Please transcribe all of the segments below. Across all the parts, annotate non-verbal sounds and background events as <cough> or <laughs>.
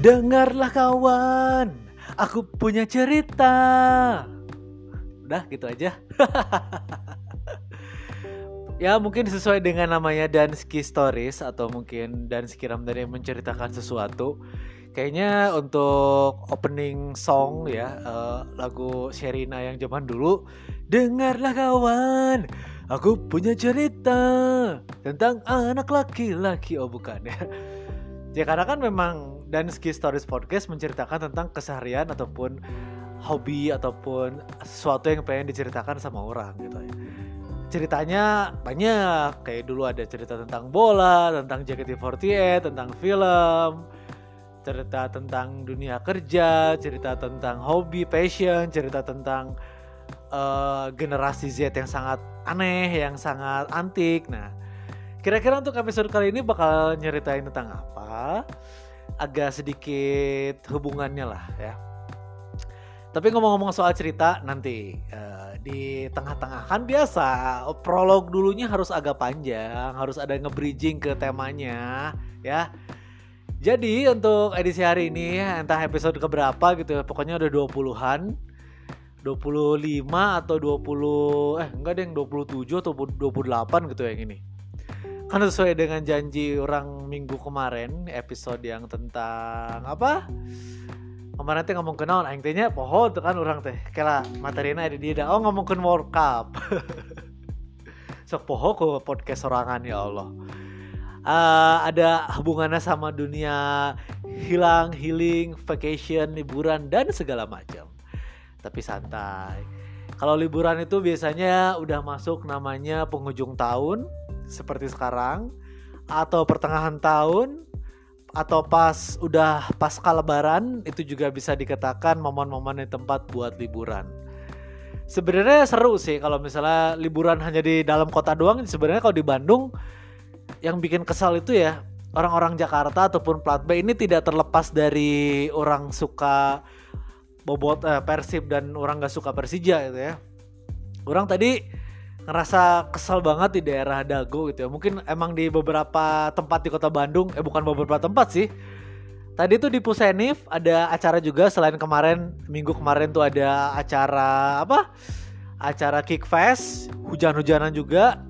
Dengarlah kawan, aku punya cerita. Udah gitu aja. <laughs> ya mungkin sesuai dengan namanya Dansky Stories atau mungkin Dansky yang menceritakan sesuatu. Kayaknya untuk opening song ya uh, lagu Sherina yang zaman dulu Dengarlah kawan, aku punya cerita tentang anak laki-laki. Oh bukan ya. <laughs> Ya karena kan memang dan Ski Stories Podcast menceritakan tentang keseharian ataupun hobi ataupun sesuatu yang pengen diceritakan sama orang gitu ya. Ceritanya banyak, kayak dulu ada cerita tentang bola, tentang JKT48, tentang film, cerita tentang dunia kerja, cerita tentang hobi, passion, cerita tentang uh, generasi Z yang sangat aneh, yang sangat antik. Nah, kira-kira untuk episode kali ini bakal nyeritain tentang apa? Agak sedikit hubungannya lah ya. Tapi ngomong-ngomong soal cerita nanti uh, di tengah-tengah kan biasa prolog dulunya harus agak panjang, harus ada nge-bridging ke temanya ya. Jadi untuk edisi hari ini entah episode keberapa gitu ya, pokoknya udah 20-an. 25 atau 20 eh enggak deh yang 27 atau 28 gitu yang ini kan sesuai dengan janji orang minggu kemarin episode yang tentang apa? Kemarin teh ngomong kenal aing poho tuh kan orang teh. Kela materinya ada dia oh ngomong ke World Cup. <laughs> Sok poho ke podcast sorangan ya Allah. Uh, ada hubungannya sama dunia hilang healing vacation liburan dan segala macam. Tapi santai. Kalau liburan itu biasanya udah masuk namanya penghujung tahun seperti sekarang atau pertengahan tahun atau pas udah pasca lebaran itu juga bisa dikatakan momen-momen di tempat buat liburan. Sebenarnya seru sih kalau misalnya liburan hanya di dalam kota doang. Sebenarnya kalau di Bandung yang bikin kesal itu ya orang-orang Jakarta ataupun plat B ini tidak terlepas dari orang suka bobot eh, Persib dan orang gak suka Persija gitu ya. Orang tadi ngerasa kesal banget di daerah Dago gitu ya. Mungkin emang di beberapa tempat di Kota Bandung, eh bukan beberapa tempat sih. Tadi tuh di Pusenif ada acara juga selain kemarin minggu kemarin tuh ada acara apa? Acara Kick Fest, hujan-hujanan juga.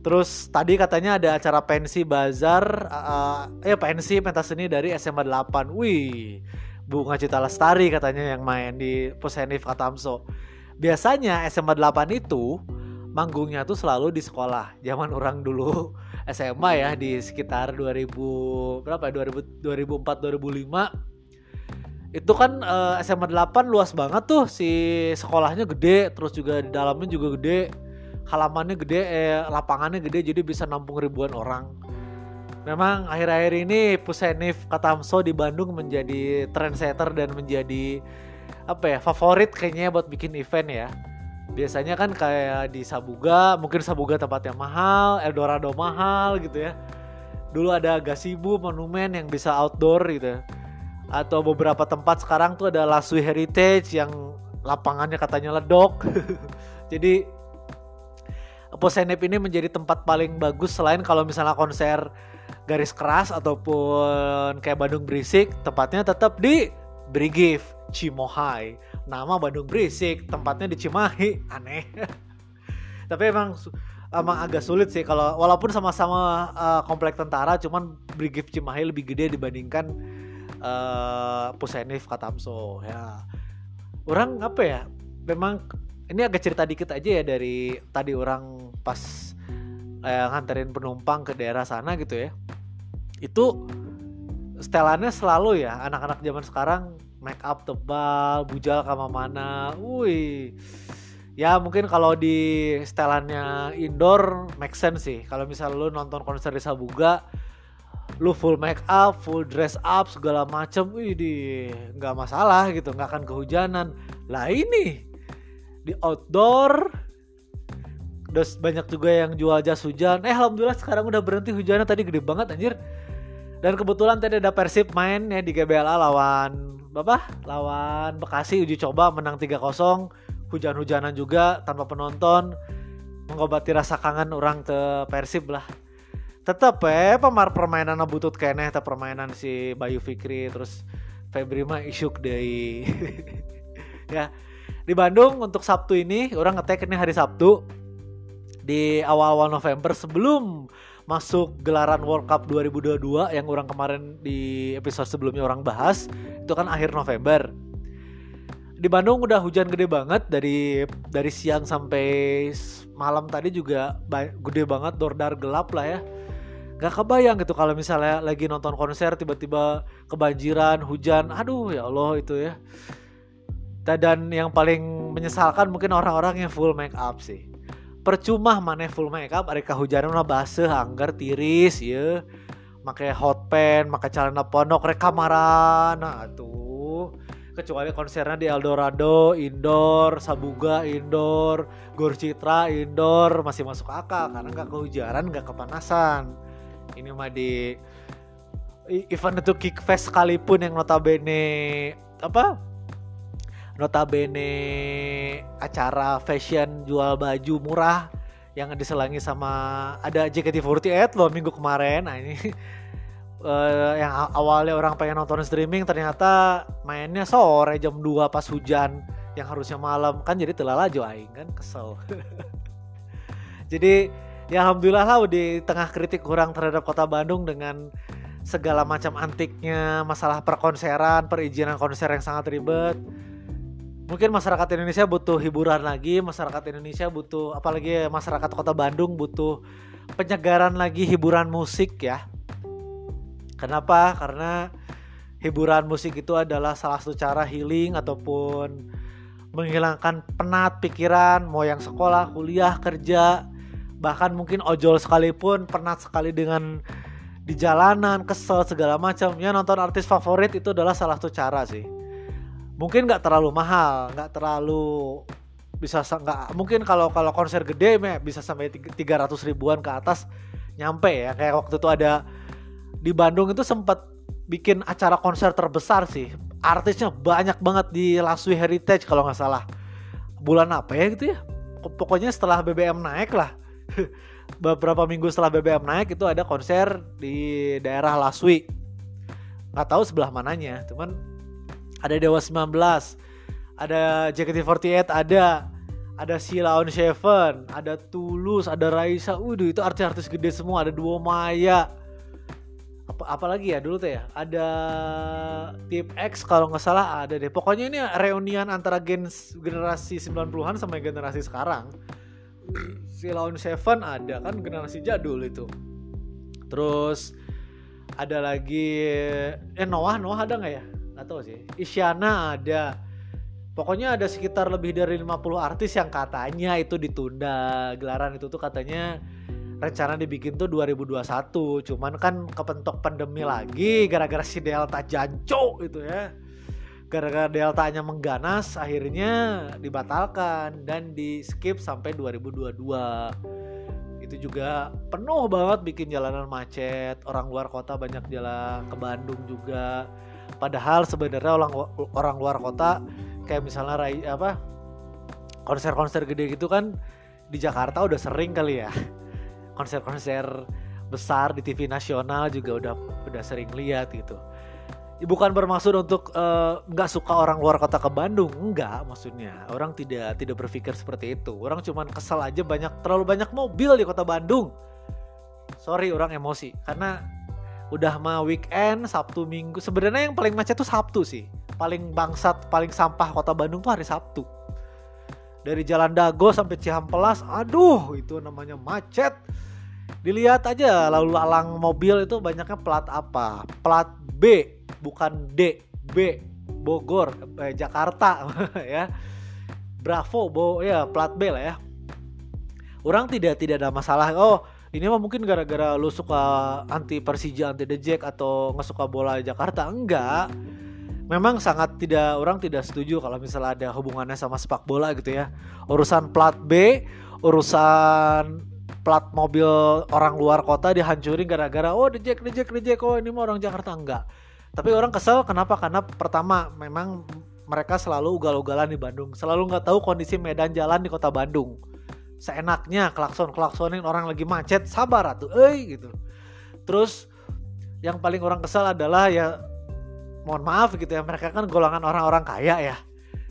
Terus tadi katanya ada acara pensi bazar uh, ya pensi pentas seni dari SMA 8. Wih, Bunga Cita Lestari katanya yang main di Pusenif Katamso. Biasanya SMA 8 itu manggungnya tuh selalu di sekolah. Zaman orang dulu <laughs> SMA ya di sekitar 2000 berapa 2000 2004 2005 itu kan uh, SMA 8 luas banget tuh si sekolahnya gede terus juga di dalamnya juga gede halamannya gede eh, lapangannya gede jadi bisa nampung ribuan orang memang akhir-akhir ini Pusenif Katamso di Bandung menjadi trendsetter dan menjadi apa ya favorit kayaknya buat bikin event ya biasanya kan kayak di Sabuga mungkin Sabuga tempatnya mahal Eldorado mahal gitu ya. Dulu ada gasibu monumen yang bisa outdoor gitu ya. atau beberapa tempat sekarang tuh ada Lasui Heritage yang lapangannya katanya ledok. <laughs> Jadi Posenep ini menjadi tempat paling bagus selain kalau misalnya konser garis keras ataupun kayak Bandung Berisik tempatnya tetap di Brigif Cimohai nama Bandung berisik tempatnya di Cimahi. Aneh. <laughs> Tapi emang emang agak sulit sih kalau walaupun sama-sama uh, komplek tentara cuman Brigif Cimahi lebih gede dibandingkan uh, Pusenif Katamso ya. Orang apa ya memang ini agak cerita dikit aja ya dari tadi orang pas eh, nganterin penumpang ke daerah sana gitu ya. Itu setelannya selalu ya anak-anak zaman sekarang make up tebal, bujal kama mana. Wih. Ya mungkin kalau di setelannya indoor make sense sih. Kalau misal lu nonton konser di Sabuga, lu full make up, full dress up segala macem, wih di nggak masalah gitu, nggak akan kehujanan. Lah ini di outdoor, terus banyak juga yang jual jas hujan. Eh alhamdulillah sekarang udah berhenti hujannya tadi gede banget anjir. Dan kebetulan tadi ada Persib main ya di GBLA lawan apa? Lawan Bekasi uji coba menang 3-0 hujan-hujanan juga tanpa penonton. Mengobati rasa kangen orang ke Persib lah. Tetap eh pemar permainan butut kene tetap permainan si Bayu Fikri terus Febri mah isyuk deh. <laughs> Ya di Bandung untuk Sabtu ini orang ngetek ini hari Sabtu. Di awal-awal November sebelum masuk gelaran World Cup 2022 yang orang kemarin di episode sebelumnya orang bahas itu kan akhir November. Di Bandung udah hujan gede banget dari dari siang sampai malam tadi juga gede banget dordar gelap lah ya. Gak kebayang gitu kalau misalnya lagi nonton konser tiba-tiba kebanjiran hujan aduh ya Allah itu ya. Dan yang paling menyesalkan mungkin orang-orang yang full make up sih percuma mana full make up ada kehujanan mah basah anggar tiris ya pakai hot pen pakai celana pondok rekamaran nah tuh kecuali konsernya di Eldorado indoor, Sabuga indoor, Gor Citra indoor masih masuk akal karena nggak kehujanan, nggak kepanasan. Ini mah di event itu Kickfest sekalipun yang notabene apa notabene acara fashion jual baju murah yang diselangi sama ada JKT48 loh minggu kemarin. Nah ini uh, <laughs> yang awalnya orang pengen nonton streaming ternyata mainnya sore jam 2 pas hujan yang harusnya malam. Kan jadi telah laju aing kan? Kesel. <laughs> Jadi ya alhamdulillah lah di tengah kritik kurang terhadap kota Bandung dengan segala macam antiknya masalah perkonseran perizinan konser yang sangat ribet mungkin masyarakat Indonesia butuh hiburan lagi masyarakat Indonesia butuh apalagi masyarakat kota Bandung butuh penyegaran lagi hiburan musik ya Kenapa? Karena hiburan musik itu adalah salah satu cara healing ataupun menghilangkan penat pikiran, mau yang sekolah, kuliah, kerja, bahkan mungkin ojol sekalipun penat sekali dengan di jalanan, kesel segala macam. Ya nonton artis favorit itu adalah salah satu cara sih. Mungkin nggak terlalu mahal, nggak terlalu bisa nggak mungkin kalau kalau konser gede bisa sampai 300 ribuan ke atas nyampe ya kayak waktu itu ada di Bandung itu sempat bikin acara konser terbesar sih. Artisnya banyak banget di Laswi Heritage kalau nggak salah. Bulan apa ya gitu ya? Pokoknya setelah BBM naik lah. <laughs> Beberapa minggu setelah BBM naik itu ada konser di daerah Laswi. Nggak tahu sebelah mananya, cuman ada Dewa 19, ada JKT48, ada ada Sheila on Seven, ada Tulus, ada Raisa. Waduh, itu artis-artis gede semua. Ada Duo Maya, apa apalagi ya dulu tuh ya? Ada tip X kalau nggak salah ada deh. Pokoknya ini reunian antara gen generasi 90-an sama generasi sekarang. Si Lawn Seven ada kan generasi jadul itu. Terus ada lagi eh Noah Noah ada nggak ya nggak tahu sih. Isyana ada. Pokoknya ada sekitar lebih dari 50 artis yang katanya itu ditunda. Gelaran itu tuh katanya rencana dibikin tuh 2021 cuman kan kepentok pandemi lagi gara-gara si Delta janco itu ya. Gara-gara Deltanya mengganas akhirnya dibatalkan dan di skip sampai 2022 itu juga penuh banget bikin jalanan macet. Orang luar kota banyak jalan ke Bandung juga padahal sebenarnya orang orang luar kota kayak misalnya rai apa konser-konser gede gitu kan di Jakarta udah sering kali ya. <laughs> Konser-konser besar di TV nasional juga udah udah sering lihat gitu. Bukan bermaksud untuk eh, nggak uh, suka orang luar kota ke Bandung enggak maksudnya. Orang tidak tidak berpikir seperti itu. Orang cuman kesal aja banyak terlalu banyak mobil di kota Bandung. Sorry orang emosi. Karena udah mah weekend Sabtu Minggu sebenarnya yang paling macet tuh Sabtu sih paling bangsat paling sampah kota Bandung tuh hari Sabtu dari Jalan Dago sampai Cihampelas aduh itu namanya macet Dilihat aja lalu lalang mobil itu banyaknya plat apa? Plat B, bukan D, B. Bogor, eh, Jakarta <laughs> ya. Bravo, bo ya plat B lah ya. Orang tidak tidak ada masalah. Oh, ini mah mungkin gara-gara lu suka anti Persija, anti The Jack atau nggak suka bola Jakarta. Enggak. Memang sangat tidak orang tidak setuju kalau misalnya ada hubungannya sama sepak bola gitu ya. Urusan plat B, urusan plat mobil orang luar kota dihancurin gara-gara oh dejek dejek dejek oh ini mau orang Jakarta enggak tapi orang kesel kenapa karena pertama memang mereka selalu ugal-ugalan di Bandung selalu nggak tahu kondisi medan jalan di kota Bandung seenaknya klakson klaksonin orang lagi macet sabar atuh eh gitu. Terus yang paling orang kesal adalah ya mohon maaf gitu ya mereka kan golongan orang-orang kaya ya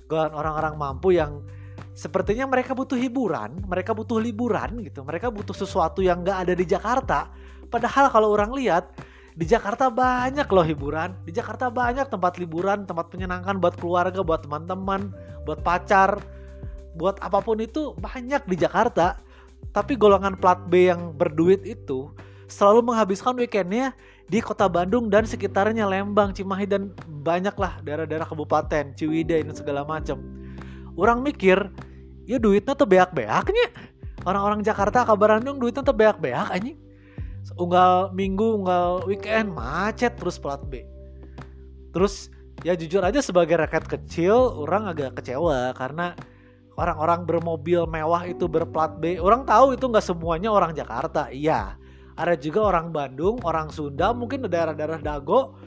golongan orang-orang mampu yang sepertinya mereka butuh hiburan mereka butuh liburan gitu mereka butuh sesuatu yang gak ada di Jakarta. Padahal kalau orang lihat di Jakarta banyak loh hiburan di Jakarta banyak tempat liburan tempat menyenangkan buat keluarga buat teman-teman buat pacar buat apa pun itu banyak di Jakarta tapi golongan plat B yang berduit itu selalu menghabiskan weekendnya di kota Bandung dan sekitarnya Lembang, Cimahi dan banyaklah daerah-daerah kabupaten, Ciwidey dan segala macam. Orang mikir, ya duitnya tuh beak-beaknya. Orang-orang Jakarta ke Bandung duitnya tuh beak-beak anjing. Unggal minggu, unggal weekend macet terus plat B. Terus ya jujur aja sebagai rakyat kecil, orang agak kecewa karena orang-orang bermobil mewah itu berplat B. Orang tahu itu nggak semuanya orang Jakarta, iya. Ada juga orang Bandung, orang Sunda, mungkin daerah-daerah Dago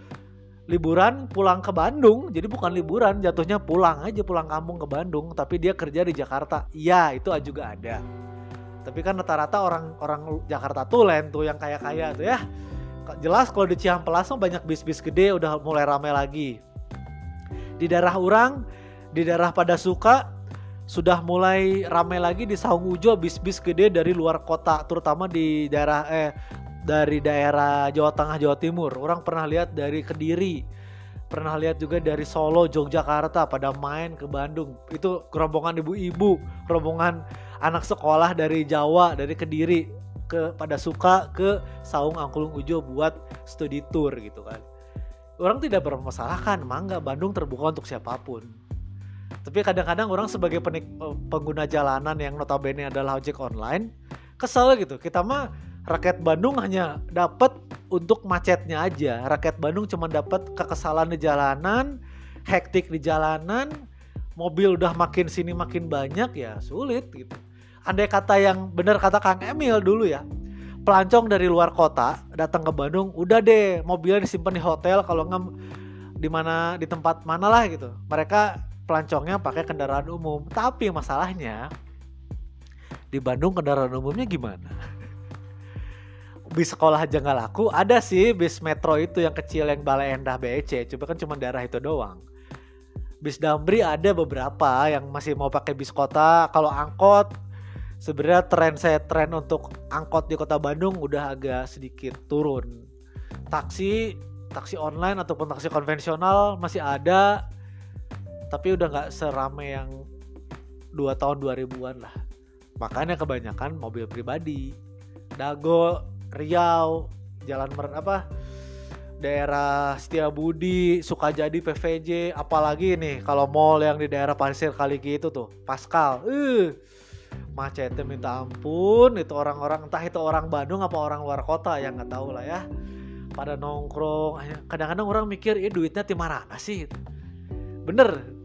liburan pulang ke Bandung. Jadi bukan liburan, jatuhnya pulang aja pulang kampung ke Bandung, tapi dia kerja di Jakarta. Iya, itu juga ada. Tapi kan rata-rata orang-orang Jakarta tuh lain tuh yang kaya-kaya tuh ya. Jelas kalau di Cihampelas banyak bis-bis gede udah mulai ramai lagi. Di daerah orang, di daerah pada suka sudah mulai ramai lagi di Saung Ujo bis-bis gede dari luar kota terutama di daerah eh dari daerah Jawa Tengah Jawa Timur. Orang pernah lihat dari Kediri pernah lihat juga dari Solo Yogyakarta pada main ke Bandung. Itu rombongan ibu-ibu rombongan anak sekolah dari Jawa dari Kediri ke pada suka ke Saung Angklung Ujo buat studi tour gitu kan. Orang tidak bermasalahkan mangga Bandung terbuka untuk siapa pun tapi kadang-kadang orang sebagai penik, pengguna jalanan yang notabene adalah ojek online, kesel gitu. Kita mah rakyat Bandung hanya dapat untuk macetnya aja. Rakyat Bandung cuma dapat kekesalan di jalanan, hektik di jalanan, mobil udah makin sini makin banyak ya sulit gitu. Andai kata yang benar kata Kang Emil dulu ya, pelancong dari luar kota datang ke Bandung, udah deh mobilnya disimpan di hotel kalau nggak di mana di tempat mana lah gitu. Mereka pelancongnya pakai kendaraan umum. Tapi masalahnya di Bandung kendaraan umumnya gimana? Bis sekolah aja nggak laku. Ada sih bis metro itu yang kecil yang Balai Endah BEC. Coba kan cuma daerah itu doang. Bis Damri ada beberapa yang masih mau pakai bis kota. Kalau angkot sebenarnya tren saya tren untuk angkot di kota Bandung udah agak sedikit turun. Taksi taksi online ataupun taksi konvensional masih ada tapi udah nggak serame yang dua tahun 2000-an lah. Makanya kebanyakan mobil pribadi. Dago Riau Jalan Mer apa daerah Setiabudi Sukajadi PVJ apalagi nih kalau mall yang di daerah Pasir Kaliki itu tuh Pascal. Uh macetnya minta ampun. Itu orang-orang entah itu orang Bandung apa orang luar kota yang nggak tahu lah ya. Pada nongkrong kadang-kadang orang mikir ya duitnya timar apa sih? Bener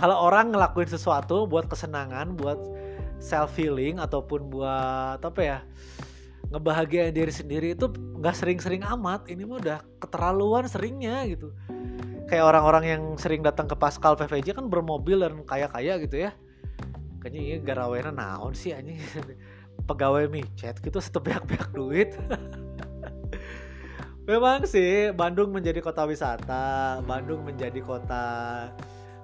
kalau orang ngelakuin sesuatu buat kesenangan, buat self healing ataupun buat apa ya ngebahagiain diri sendiri itu nggak sering-sering amat. Ini mah udah keterlaluan seringnya gitu. Kayak orang-orang yang sering datang ke Pascal PVJ kan bermobil dan kaya-kaya gitu ya. Kayaknya ini garawena naon sih anjing. <laughs> Pegawai micet gitu setepiak-piak duit. <laughs> Memang sih Bandung menjadi kota wisata, Bandung menjadi kota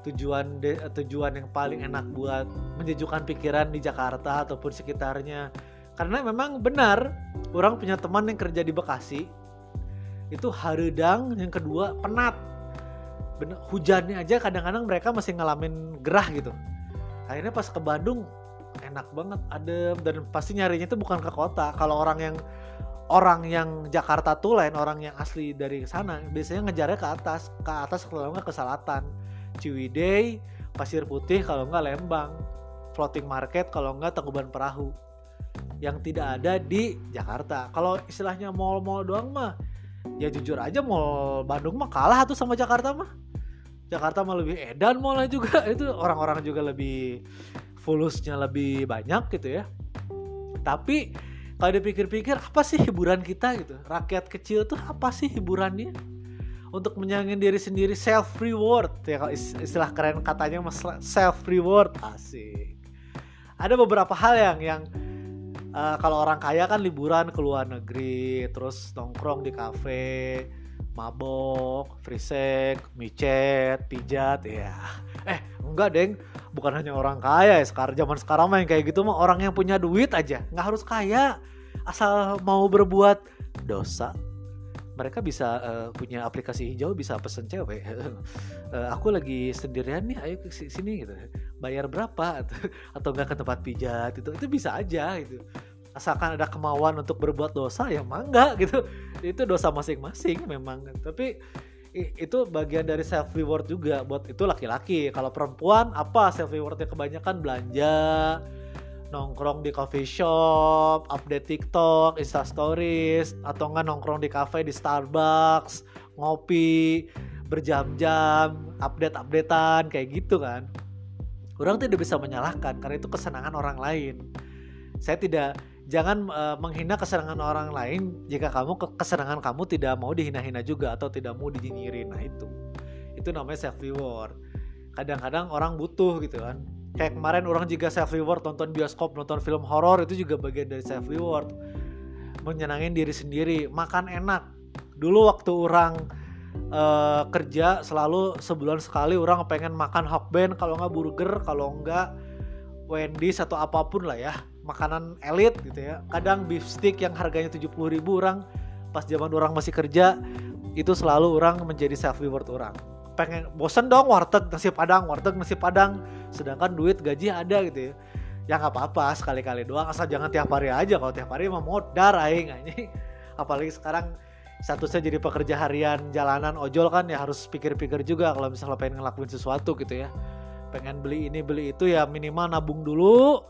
tujuan de, tujuan yang paling enak buat menjejukkan pikiran di Jakarta ataupun sekitarnya. Karena memang benar orang punya teman yang kerja di Bekasi itu haredang yang kedua penat. Bener, hujannya aja kadang-kadang mereka masih ngalamin gerah gitu. Akhirnya pas ke Bandung enak banget adem dan pasti nyarinya itu bukan ke kota. Kalau orang yang orang yang Jakarta tuh lain orang yang asli dari sana biasanya ngejarnya ke atas ke atas kalau nggak ke selatan Ciwidey, Pasir Putih kalau nggak Lembang, floating market kalau nggak Tangkuban Perahu yang tidak ada di Jakarta. Kalau istilahnya mall-mall doang mah ya jujur aja mall Bandung mah kalah tuh sama Jakarta mah. Jakarta mah lebih edan mallnya juga <laughs> itu orang-orang juga lebih fulusnya lebih banyak gitu ya. Tapi kalau dipikir-pikir apa sih hiburan kita gitu? Rakyat kecil tuh apa sih hiburannya? Untuk menyenangkan diri sendiri self reward ya kalau istilah keren katanya self reward asik ada beberapa hal yang yang uh, kalau orang kaya kan liburan ke luar negeri terus nongkrong di kafe mabok, free sex, micet, pijat, ya. Eh, enggak, Deng. Bukan hanya orang kaya ya sekarang zaman sekarang main kayak gitu mah orang yang punya duit aja, nggak harus kaya. Asal mau berbuat dosa, mereka bisa uh, punya aplikasi hijau bisa pesen cewek. Uh, <laughs> aku lagi sendirian nih ayo ke sini gitu. Bayar berapa? <laughs> Atau, atau enggak ke tempat pijat itu itu bisa aja gitu. Asalkan ada kemauan untuk berbuat dosa ya mangga gitu. Itu dosa masing-masing memang. Tapi itu bagian dari self reward juga. Buat itu laki-laki. Kalau perempuan apa self rewardnya kebanyakan belanja nongkrong di coffee shop, update TikTok, Insta Stories, atau enggak nongkrong di cafe di Starbucks, ngopi berjam-jam, update-updatean kayak gitu kan. Orang tidak bisa menyalahkan karena itu kesenangan orang lain. Saya tidak jangan uh, menghina kesenangan orang lain jika kamu kesenangan kamu tidak mau dihina-hina juga atau tidak mau dinyinyirin nah itu itu namanya self reward kadang-kadang orang butuh gitu kan kayak kemarin orang juga self reward nonton bioskop nonton film horor itu juga bagian dari self reward menyenangin diri sendiri makan enak. Dulu waktu orang uh, kerja selalu sebulan sekali orang pengen makan hokben kalau nggak burger kalau nggak Wendy's atau apa pun lah ya makanan elit gitu ya. Kadang beef stick yang harganya 70 ribu orang pas zaman orang masih kerja itu selalu orang menjadi self reward orang pengen bosen dong warteg nasi padang warteg nasi padang. Sedangkan duit gaji ada gitu ya. Ya nggak apa-apa sekali-kali doang asal jangan tiap hari aja. Kalau tiap hari mah modar aing ini <laughs> apalagi sekarang statusnya jadi pekerja harian jalanan ojol kan ya harus pikir-pikir juga kalau misalnya pengen ngelakuin sesuatu gitu ya. Pengen beli ini beli itu ya minimal nabung dulu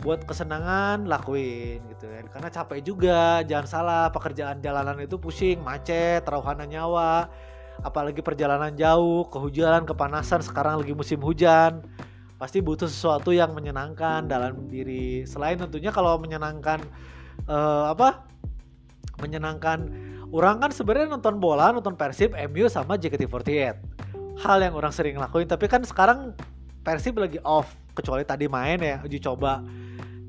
buat kesenangan lakuin gitu kan. Karena capek juga jangan salah pekerjaan jalanan itu pusing macet terauhana nyawa apalagi perjalanan jauh kehujanan kepanasan sekarang lagi musim hujan. Pasti butuh sesuatu yang menyenangkan dalam diri. Selain tentunya kalau menyenangkan uh, apa? Menyenangkan orang kan sebenarnya nonton bola nonton Persib MU sama JKT48 hal yang orang sering lakuin tapi kan sekarang Persib lagi off kecuali tadi main ya uji coba.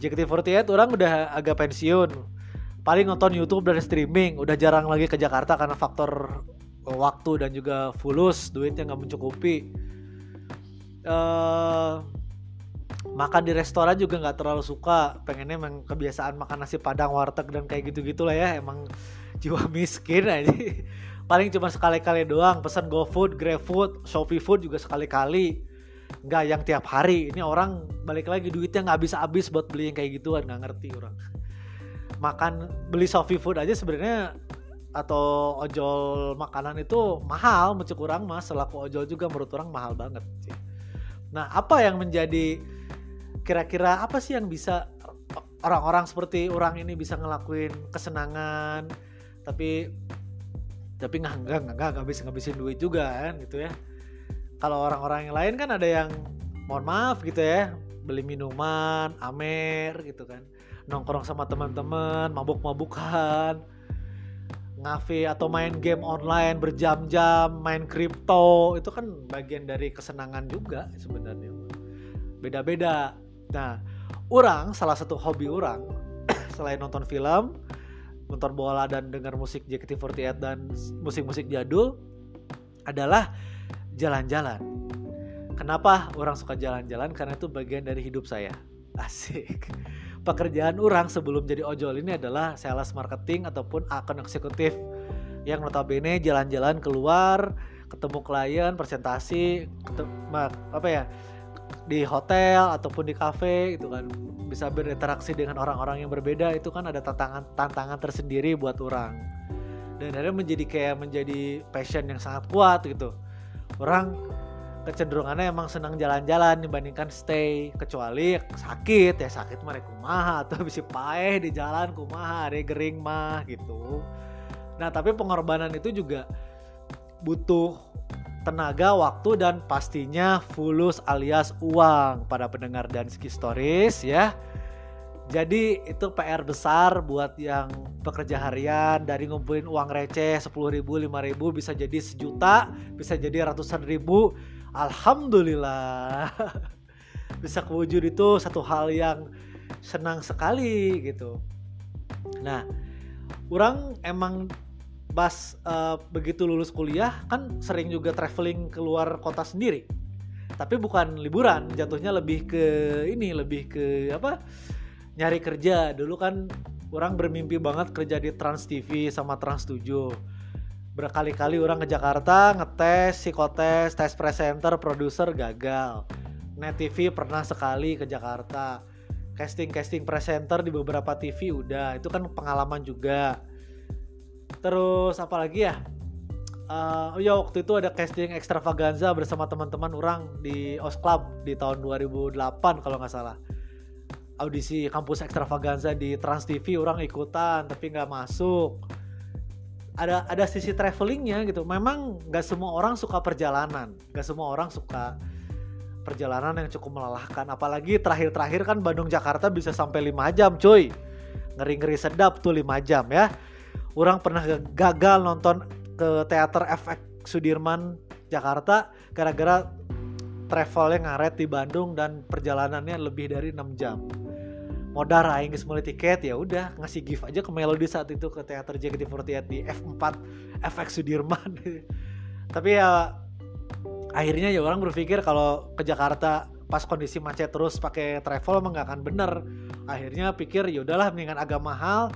JKT48 orang udah agak pensiun. Paling nonton YouTube dan streaming udah jarang lagi ke Jakarta karena faktor waktu dan juga fulus duitnya nggak mencukupi. Uh, makan di restoran juga nggak terlalu suka. Pengennya emang kebiasaan makan nasi padang warteg dan kayak gitu gitulah ya. Emang jiwa <laughs> miskin aja. Paling cuma sekali-kali doang. Pesan GoFood, GrabFood, ShopeeFood juga sekali-kali. Nggak yang tiap hari. Ini orang balik lagi duitnya nggak habis-habis buat beli yang kayak gituan. Nggak ngerti orang. Makan beli Shopee Food aja sebenarnya atau ojol makanan itu mahal mencuk orang mas. Selaku ojol juga menurut orang mahal banget sih. Nah apa yang menjadi kira-kira apa sih yang bisa orang-orang seperti orang ini bisa ngelakuin kesenangan tapi tapi nggak nggak nggak bisa ngabisin duit juga kan gitu ya? Kalau orang-orang yang lain kan ada yang mohon maaf gitu ya beli minuman amer gitu kan. Nongkrong sama teman-teman mabuk-mabukan ngafe atau main game online berjam-jam main kripto itu kan bagian dari kesenangan juga sebenarnya beda-beda nah orang salah satu hobi orang <clears throat> selain nonton film nonton bola dan dengar musik JKT48 dan musik-musik jadul adalah jalan-jalan. Kenapa orang suka jalan-jalan? Karena itu bagian dari hidup saya. <laughs> Asik. Pekerjaan orang sebelum jadi ojol ini adalah sales marketing ataupun akun eksekutif. Yang notabene jalan-jalan keluar, ketemu klien, presentasi, ketemu, apa ya di hotel ataupun di kafe itu kan. Bisa berinteraksi dengan orang-orang yang berbeda itu kan ada tantangan tantangan tersendiri buat orang. Dan akhirnya menjadi kayak menjadi passion yang sangat kuat gitu. Orang kecenderungannya emang senang jalan-jalan dibandingkan stay kecuali sakit ya sakit mah kumaha atau bisa paeh di jalan kumaha ada gering mah gitu nah tapi pengorbanan itu juga butuh tenaga, waktu dan pastinya fulus alias uang pada pendengar dan stories ya. Jadi itu PR besar buat yang pekerja harian dari ngumpulin uang receh 10 ribu, 5 ribu bisa jadi sejuta, bisa jadi ratusan ribu. Alhamdulillah. <laughs> Bisa kewujud itu satu hal yang senang sekali gitu. Nah orang emang pas uh, begitu lulus kuliah kan sering juga traveling keluar kota sendiri. Tapi bukan liburan jatuhnya lebih ke ini lebih ke apa? Nyari kerja. Dulu kan orang bermimpi banget kerja di Trans TV sama Trans 7 berkali-kali orang ke Jakarta ngetes psikotes tes presenter produser gagal. Net TV pernah sekali ke Jakarta. Casting casting presenter di beberapa TV udah. Itu kan pengalaman juga. Terus apalagi ya? Uh, ya waktu itu ada casting extravaganza bersama teman-teman orang di OS Club di tahun 2008 kalau nggak salah. Audisi kampus extravaganza di Trans TV orang ikutan tapi nggak masuk ada ada sisi travelingnya gitu. Memang nggak semua orang suka perjalanan. Nggak semua orang suka perjalanan yang cukup melelahkan. Apalagi terakhir-terakhir kan Bandung Jakarta bisa sampai 5 jam cuy. Ngeri-ngeri sedap tuh 5 jam ya. Orang pernah gagal nonton ke teater FX Sudirman Jakarta gara-gara travelnya ngaret di Bandung dan perjalanannya lebih dari 6 jam modal aing geus meuli tiket ya udah ngasih gift aja ke Melody saat itu ke teater JKT48 di F4 FX Sudirman. <laughs> Tapi ya akhirnya ya orang berpikir kalau ke Jakarta pas kondisi macet terus pakai travel emang gak akan bener. Akhirnya pikir ya udahlah mendingan agak mahal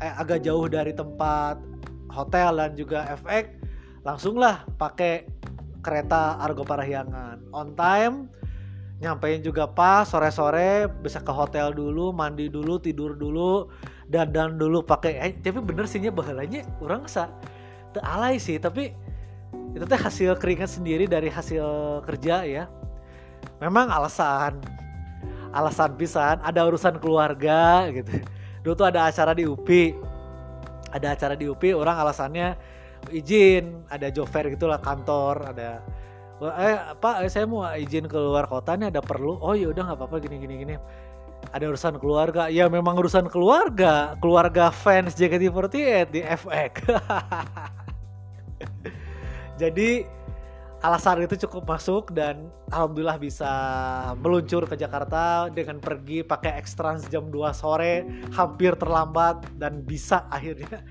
eh, agak jauh dari tempat hotel dan juga efek langsunglah pakai kereta Argo Parahyangan on time nyampein juga pas sore-sore bisa ke hotel dulu mandi dulu tidur dulu dan dan dulu pakai eh, tapi bener sihnya bahalanya orang sa alay sih tapi itu teh hasil keringat sendiri dari hasil kerja ya. Memang alasan alasan pisan ada urusan keluarga gitu. Dulu tuh ada acara di UPI ada acara di UPI orang alasannya izin ada job fair gitulah kantor ada eh pak saya mau izin keluar kota nih ada perlu? Oh ya udah nggak apa-apa gini gini gini. Ada urusan keluarga? Ya memang urusan keluarga. Keluarga fans JKT48 di FX <laughs> jadi alasan itu cukup masuk dan alhamdulillah bisa meluncur ke Jakarta dengan pergi pakai Extrans jam 2 sore hampir terlambat dan bisa akhirnya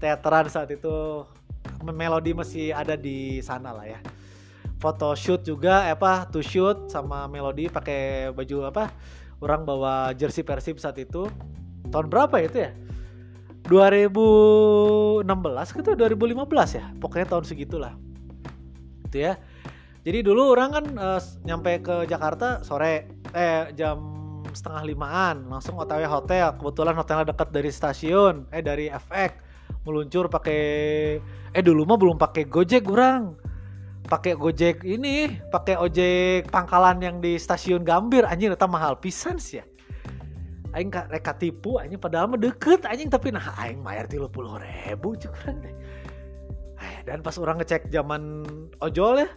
teateran saat itu. Melodi masih ada di sana lah ya foto shoot juga apa to shoot sama melodi pakai baju apa orang bawa jersey Persib saat itu. Tahun berapa itu ya? 2016 gitu 2015 ya? Pokoknya tahun segitulah. Gitu ya. Jadi dulu orang kan uh, nyampe ke Jakarta sore eh jam setengah limaan langsung otw hotel. Kebetulan hotelnya dekat dari stasiun eh dari FX meluncur pakai eh dulu mah belum pakai Gojek orang pakai Gojek ini pakai ojek pangkalan yang di stasiun Gambir anjing itu mahal pisan sih ya. Aing reka tipu anjing padahal mah deket anjing tapi nah aing bayar tiga puluh ribu cukuran deh. Dan pas orang ngecek zaman ojol ya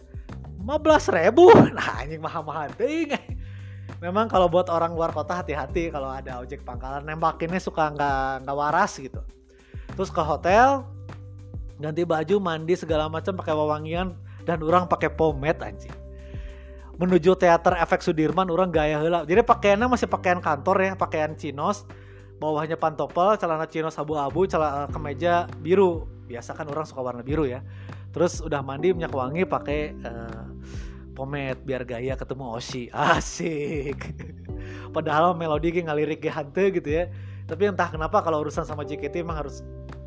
15 ribu <laughs> nah anjing mahal-mahal ting memang kalau buat orang luar kota hati-hati kalau ada ojek pangkalan nembakinnya suka nggak nggak waras gitu. Terus ke hotel ganti baju mandi segala macam pakai wewangian dan orang pakai pomade anjing. Menuju teater efek Sudirman orang gaya hela jadi pakaiannya masih pakaian kantor ya pakaian chinos. Bawahnya pantopel celana chinos abu-abu celana kemeja biru. Biasa kan orang suka warna biru ya. Terus udah mandi minyak wangi pakai uh, pomade biar gaya ketemu Oshi. <laughs> Asik. Padahal melodi kayak ngalirik ke hante gitu ya. Tapi entah kenapa kalau urusan sama JKT emang harus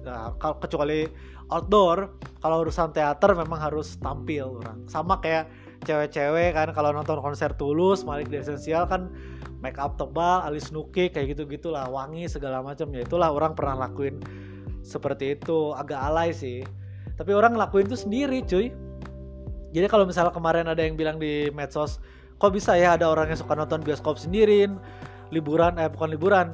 uh, kecuali outdoor kalau urusan teater memang harus tampil orang. Sama kayak cewek-cewek kan kalau nonton konser tulus Malik di esensial kan make up tebal alis nuki kayak gitu gitulah wangi segala macam. Ya itulah orang pernah lakuin seperti itu. Agak alay sih. Tapi orang ngelakuin itu sendiri cuy. Jadi kalau misalnya kemarin ada yang bilang di medsos kok bisa ya ada orang yang suka nonton bioskop sendiriin liburan eh bukan liburan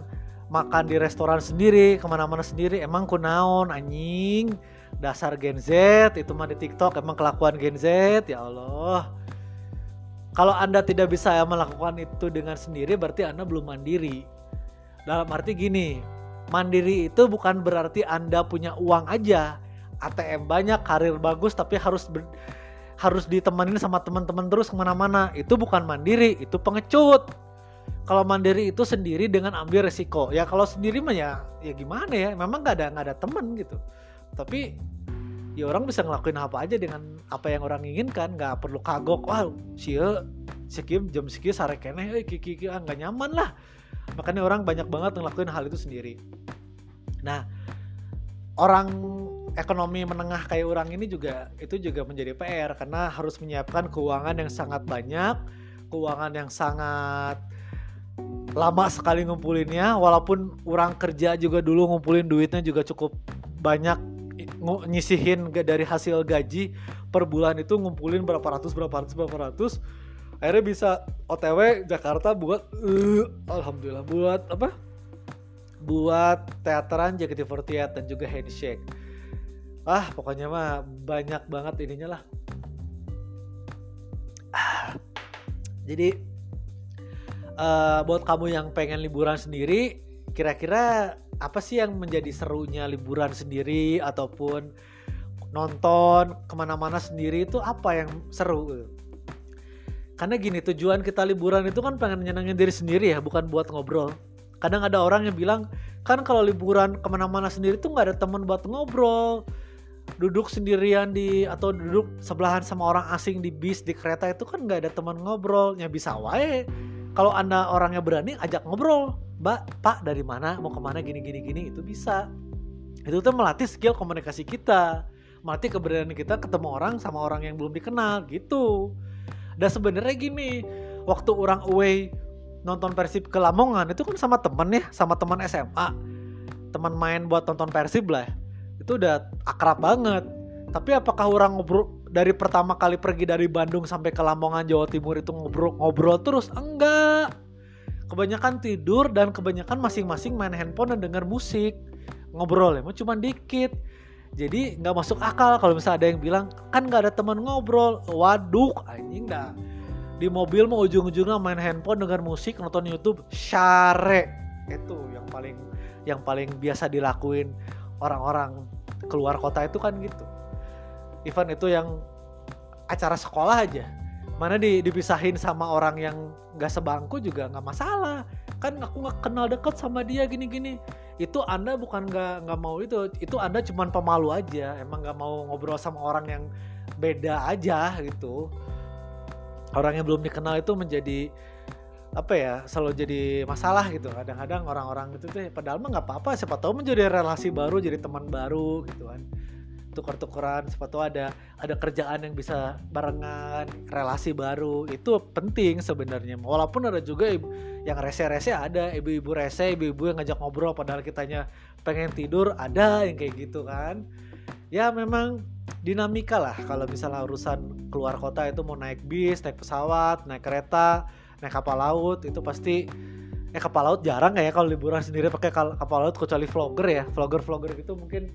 makan di restoran sendiri ke mana-mana sendiri. Emang kunaon anjing dasar Gen Z itu mah di TikTok emang kelakuan Gen Z ya Allah kalau anda tidak bisa melakukan itu dengan sendiri berarti anda belum mandiri dalam arti gini mandiri itu bukan berarti Anda punya uang aja. ATM banyak, karir bagus, tapi harus ber, harus ditemenin sama teman-teman terus ke mana-mana. Itu bukan mandiri, itu pengecut. kalau mandiri itu sendiri dengan ambil resiko ya kalau sendiri mah ya ya gimana ya memang gak ada nggak ada temen gitu tapi ya orang bisa ngelakuin apa aja dengan apa yang orang inginkan. Nggak perlu kagok wah sia sekian jam sekian sare kene eh kiki kiki ah nggak nyaman lah. Makanya orang banyak banget ngelakuin hal itu sendiri. Nah orang ekonomi menengah kayak orang ini juga itu juga menjadi PR karena harus menyiapkan keuangan yang sangat banyak keuangan yang sangat lama sekali ngumpulinnya. Walaupun orang kerja juga dulu ngumpulin duitnya juga cukup banyak nyisihin dari hasil gaji per bulan itu ngumpulin berapa ratus berapa ratus berapa ratus. Akhirnya bisa OTW Jakarta buat uh, alhamdulillah buat apa? Buat teateran JKT48 dan juga handshake. Ah pokoknya mah banyak banget ininya lah. Ah, jadi uh, buat kamu yang pengen liburan sendiri kira-kira apa sih yang menjadi serunya liburan sendiri ataupun nonton ke mana-mana sendiri itu apa yang seru? Karena gini tujuan kita liburan itu kan pengen nyenengin diri sendiri ya bukan buat ngobrol. Kadang ada orang yang bilang kan kalau liburan ke mana-mana sendiri tuh nggak ada teman buat ngobrol. Duduk sendirian di atau duduk sebelahan sama orang asing di bis di kereta itu kan nggak ada teman ngobrolnya bisa wae kalau anda orangnya berani ajak ngobrol. Mbak pak dari mana? Mau ke mana? Gini gini gini. Itu bisa. Itu tuh melatih skill komunikasi kita. Melatih keberanian kita ketemu orang sama orang yang belum dikenal gitu. Dan sebenarnya gini waktu orang away nonton Persib ke Lamongan itu kan sama temen ya sama teman SMA teman main buat nonton Persib lah itu udah akrab banget. Tapi apakah orang ngobrol dari pertama kali pergi dari Bandung sampai ke Lamongan Jawa Timur itu ngobrol ngobrol terus enggak. Kebanyakan tidur dan kebanyakan masing-masing main handphone dan denger musik. Ngobrol emang cuma dikit. Jadi nggak masuk akal kalau misalnya ada yang bilang kan nggak ada teman ngobrol. Waduh anjing dah. Di mobil mau ujung-ujungnya main handphone denger musik nonton YouTube share itu yang paling yang paling biasa dilakuin orang-orang keluar kota itu kan gitu event itu yang acara sekolah aja. Mana di, dipisahin sama orang yang gak sebangku juga nggak masalah. Kan aku nggak kenal deket sama dia gini-gini. Itu anda bukan nggak nggak mau itu. Itu anda cuma pemalu aja. Emang nggak mau ngobrol sama orang yang beda aja gitu. Orang yang belum dikenal itu menjadi apa ya selalu jadi masalah gitu. Kadang-kadang orang-orang itu tuh padahal mah nggak apa-apa. Siapa tahu menjadi relasi baru jadi teman baru gitu kan tukar-tukaran sepatu ada ada kerjaan yang bisa barengan relasi baru itu penting sebenarnya. Walaupun ada juga yang rese-rese ada ibu-ibu rese ibu-ibu yang ngajak ngobrol padahal kitanya pengen tidur ada yang kayak gitu kan. Ya memang dinamika lah kalau misalnya urusan keluar kota itu mau naik bis naik pesawat naik kereta naik kapal laut itu pasti eh kapal laut jarang ya kalau liburan sendiri pakai kapal laut kecuali vlogger ya. Vlogger vlogger gitu mungkin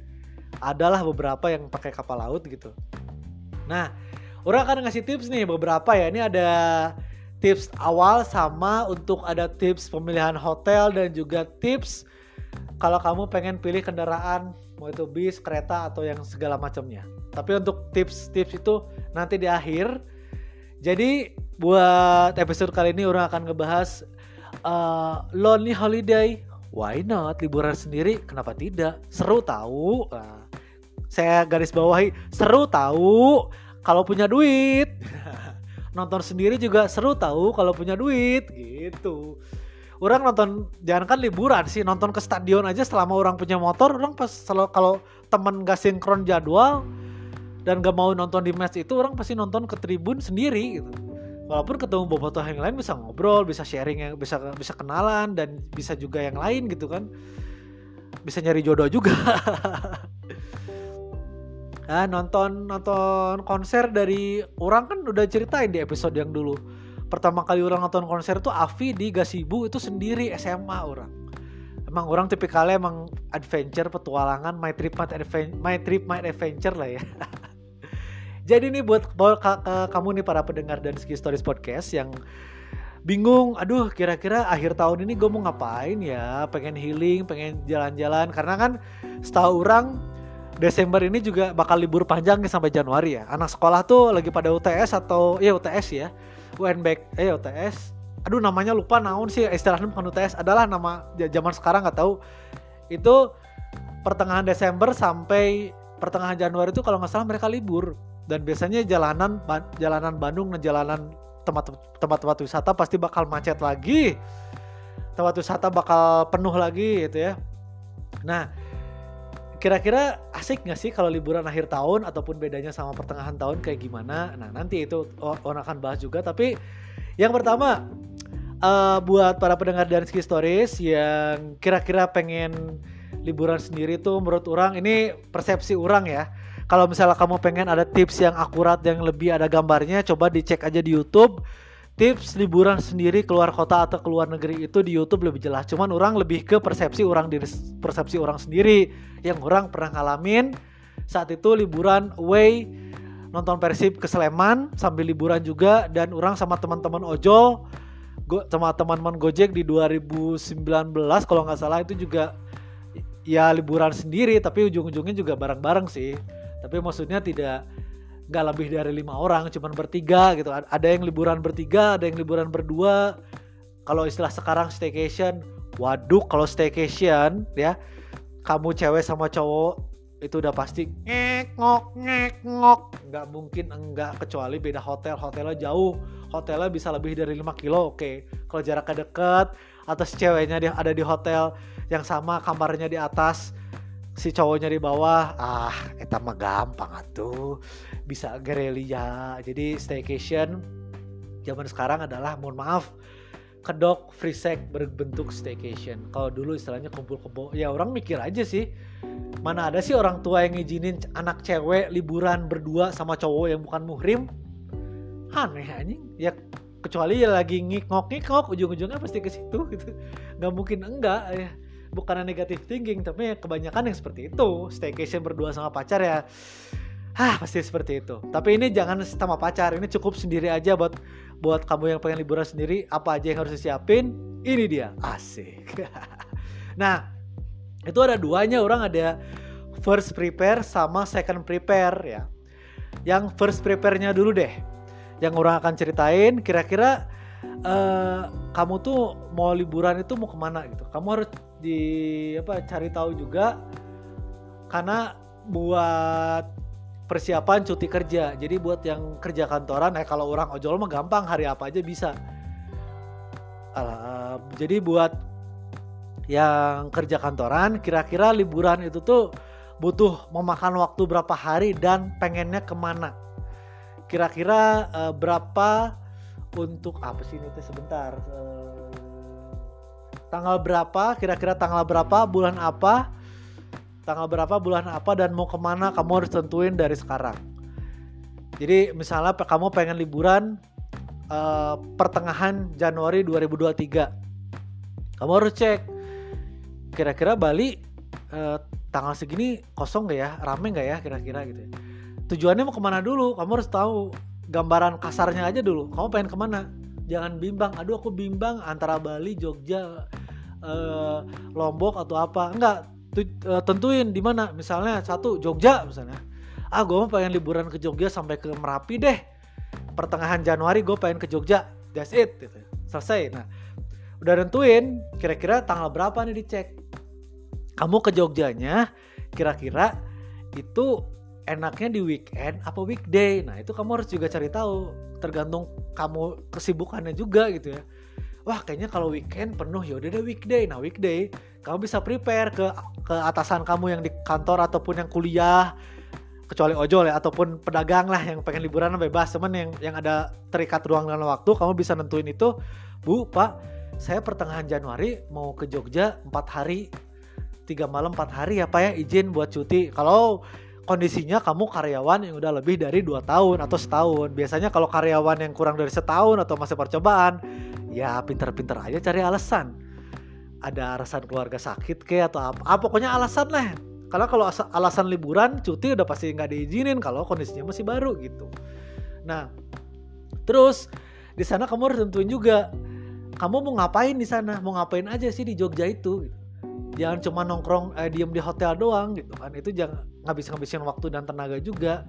adalah beberapa yang pakai kapal laut gitu. Nah, orang akan ngasih tips nih beberapa ya. Ini ada tips awal sama untuk ada tips pemilihan hotel dan juga tips kalau kamu pengen pilih kendaraan mau itu bis, kereta atau yang segala macamnya. Tapi untuk tips-tips itu nanti di akhir. Jadi buat episode kali ini orang akan ngebahas uh, lonely holiday. Why not liburan sendiri? Kenapa tidak? Seru tahu. Nah, saya garis bawahi seru tahu kalau punya duit. <laughs> Nonton sendiri juga seru tahu kalau punya duit gitu. Orang nonton jangan kan liburan sih nonton ke stadion aja selama orang punya motor orang pas selalu kalau temen gak sinkron jadwal dan gak mau nonton di match itu orang pasti nonton ke tribun sendiri gitu. Walaupun ketemu bobotoh yang lain bisa ngobrol bisa sharing yang bisa bisa kenalan dan bisa juga yang lain gitu kan. Bisa nyari jodoh juga <laughs> Nah, nonton nonton konser dari orang kan udah ceritain di episode yang dulu. Pertama kali orang nonton konser tuh Avi di Gasibu itu sendiri SMA orang. Emang orang tipikalnya emang adventure, petualangan, my trip my adventure, my trip my adventure lah ya. <laughs> Jadi buat, buat kamu nih para pendengar dan Ski Stories podcast yang bingung, aduh kira-kira akhir tahun ini gue mau ngapain ya? Pengen healing, pengen jalan-jalan karena kan setahu orang Desember ini juga bakal libur panjang sampai Januari ya. Anak sekolah tuh lagi pada UTS atau ya. UTS ya. UNBK eh UTS aduh namanya lupa naon sih istilahnya bukan UTS adalah nama zaman sekarang nggak tahu. Itu pertengahan Desember sampai pertengahan Januari itu kalau nggak salah mereka libur. Dan biasanya jalanan jalanan Bandung dan jalanan tempat-tempat wisata pasti bakal macet lagi. Tempat wisata bakal penuh lagi gitu ya. Nah kira-kira asik nggak sih kalau liburan akhir tahun ataupun bedanya sama pertengahan tahun kayak gimana nah nanti itu on akan bahas juga tapi yang pertama uh, buat para pendengar dan ski stories yang kira-kira pengen liburan sendiri tuh menurut orang ini persepsi orang ya. Kalau misalnya kamu pengen ada tips yang akurat yang lebih ada gambarnya, coba dicek aja di YouTube. Tips liburan sendiri keluar kota atau keluar negeri itu di YouTube lebih jelas. Cuman orang lebih ke persepsi orang diri persepsi orang sendiri yang orang pernah ngalamin saat itu liburan away nonton Persib ke Sleman sambil liburan juga dan orang sama teman-teman ojol go, sama teman-teman Gojek di 2019 kalau nggak salah itu juga ya liburan sendiri tapi ujung-ujungnya juga bareng-bareng sih tapi maksudnya tidak nggak lebih dari lima orang cuman bertiga gitu. Ada yang liburan bertiga ada yang liburan berdua. Kalau istilah sekarang staycation waduh kalau staycation ya kamu cewek sama cowok itu udah pasti ngek ngok ngek ngok. Nggak mungkin enggak kecuali beda hotel. Hotelnya jauh. Hotelnya bisa lebih dari 5 kilo oke. Okay. kalau jaraknya deket atau si ceweknya dia ada di hotel yang sama kamarnya di atas si cowoknya di bawah ah eta mah gampang atuh bisa gerelia jadi staycation zaman sekarang adalah mohon maaf kedok free sex berbentuk staycation. Kalau dulu istilahnya kumpul kebo ya orang mikir aja sih mana ada sih orang tua yang ngizinin anak cewek liburan berdua sama cowok yang bukan muhrim? Aneh anjing. Ya kecuali ya lagi ngikok ngikok ujung-ujungnya pasti ke situ gitu. Nggak mungkin enggak ya. Bukan negatif thinking tapi kebanyakan yang seperti itu. Staycation berdua sama pacar ya Hah pasti seperti itu. Tapi ini jangan sama pacar. Ini cukup sendiri aja buat buat kamu yang pengen liburan sendiri. Apa aja yang harus disiapin? Ini dia. Asik. <laughs> nah itu ada duanya orang ada first prepare sama second prepare ya. Yang first prepare-nya dulu deh yang orang akan ceritain kira-kira uh, kamu tuh mau liburan itu mau ke mana gitu kamu harus di apa cari tahu juga karena buat persiapan cuti kerja. Jadi buat yang kerja kantoran eh kalau orang ojol mah gampang hari apa aja bisa. Uh, jadi buat yang kerja kantoran kira-kira liburan itu tuh butuh memakan waktu berapa hari dan pengennya ke mana? Kira-kira uh, berapa untuk apa sih ini sebentar uh, tanggal berapa kira-kira tanggal berapa bulan apa tanggal berapa bulan apa dan mau ke mana kamu harus tentuin dari sekarang. Jadi misalnya kamu pengen liburan uh, pertengahan Januari 2023 kamu harus cek. Kira-kira Bali uh, tanggal segini kosong gak ya? Rame gak ya kira-kira gitu ya? Tujuannya mau ke mana dulu? Kamu harus tahu gambaran kasarnya aja dulu. Kamu pengen ke mana? Jangan bimbang. Aduh aku bimbang antara Bali Jogja eh, Lombok atau apa. Enggak tentuin di mana. Misalnya satu Jogja misalnya. Ah gue mau pengen liburan ke Jogja sampai ke Merapi deh. Pertengahan Januari gue pengen ke Jogja. That's it gitu. selesai. Nah udah tentuin kira-kira tanggal berapa nih dicek. Kamu ke Jogjanya kira-kira itu enaknya di weekend apa weekday? Nah itu kamu harus juga cari tahu. Tergantung kamu kesibukannya juga gitu ya. Wah kayaknya kalau weekend penuh. Ya udah deh weekday. Nah weekday kamu bisa prepare ke ke atasan kamu yang di kantor ataupun yang kuliah kecuali ojol ya ataupun pedagang lah yang pengen liburan bebas teman yang yang ada terikat ruang dan waktu kamu bisa nentuin itu bu pak saya pertengahan Januari mau ke Jogja empat hari tiga malam empat hari ya pak ya izin buat cuti kalau kondisinya kamu karyawan yang udah lebih dari dua tahun atau setahun. Biasanya kalau karyawan yang kurang dari setahun atau masih percobaan, ya pinter-pinter aja cari alasan. Ada alasan keluarga sakit ke atau apa? Ah, pokoknya alasan lah. Karena kalau alasan liburan, cuti udah pasti nggak diizinin kalau kondisinya masih baru gitu. Nah, terus di sana kamu harus tentuin juga kamu mau ngapain di sana, mau ngapain aja sih di Jogja itu. Gitu jangan cuma nongkrong eh, diem di hotel doang gitu kan itu jangan ngabis ngabisin waktu dan tenaga juga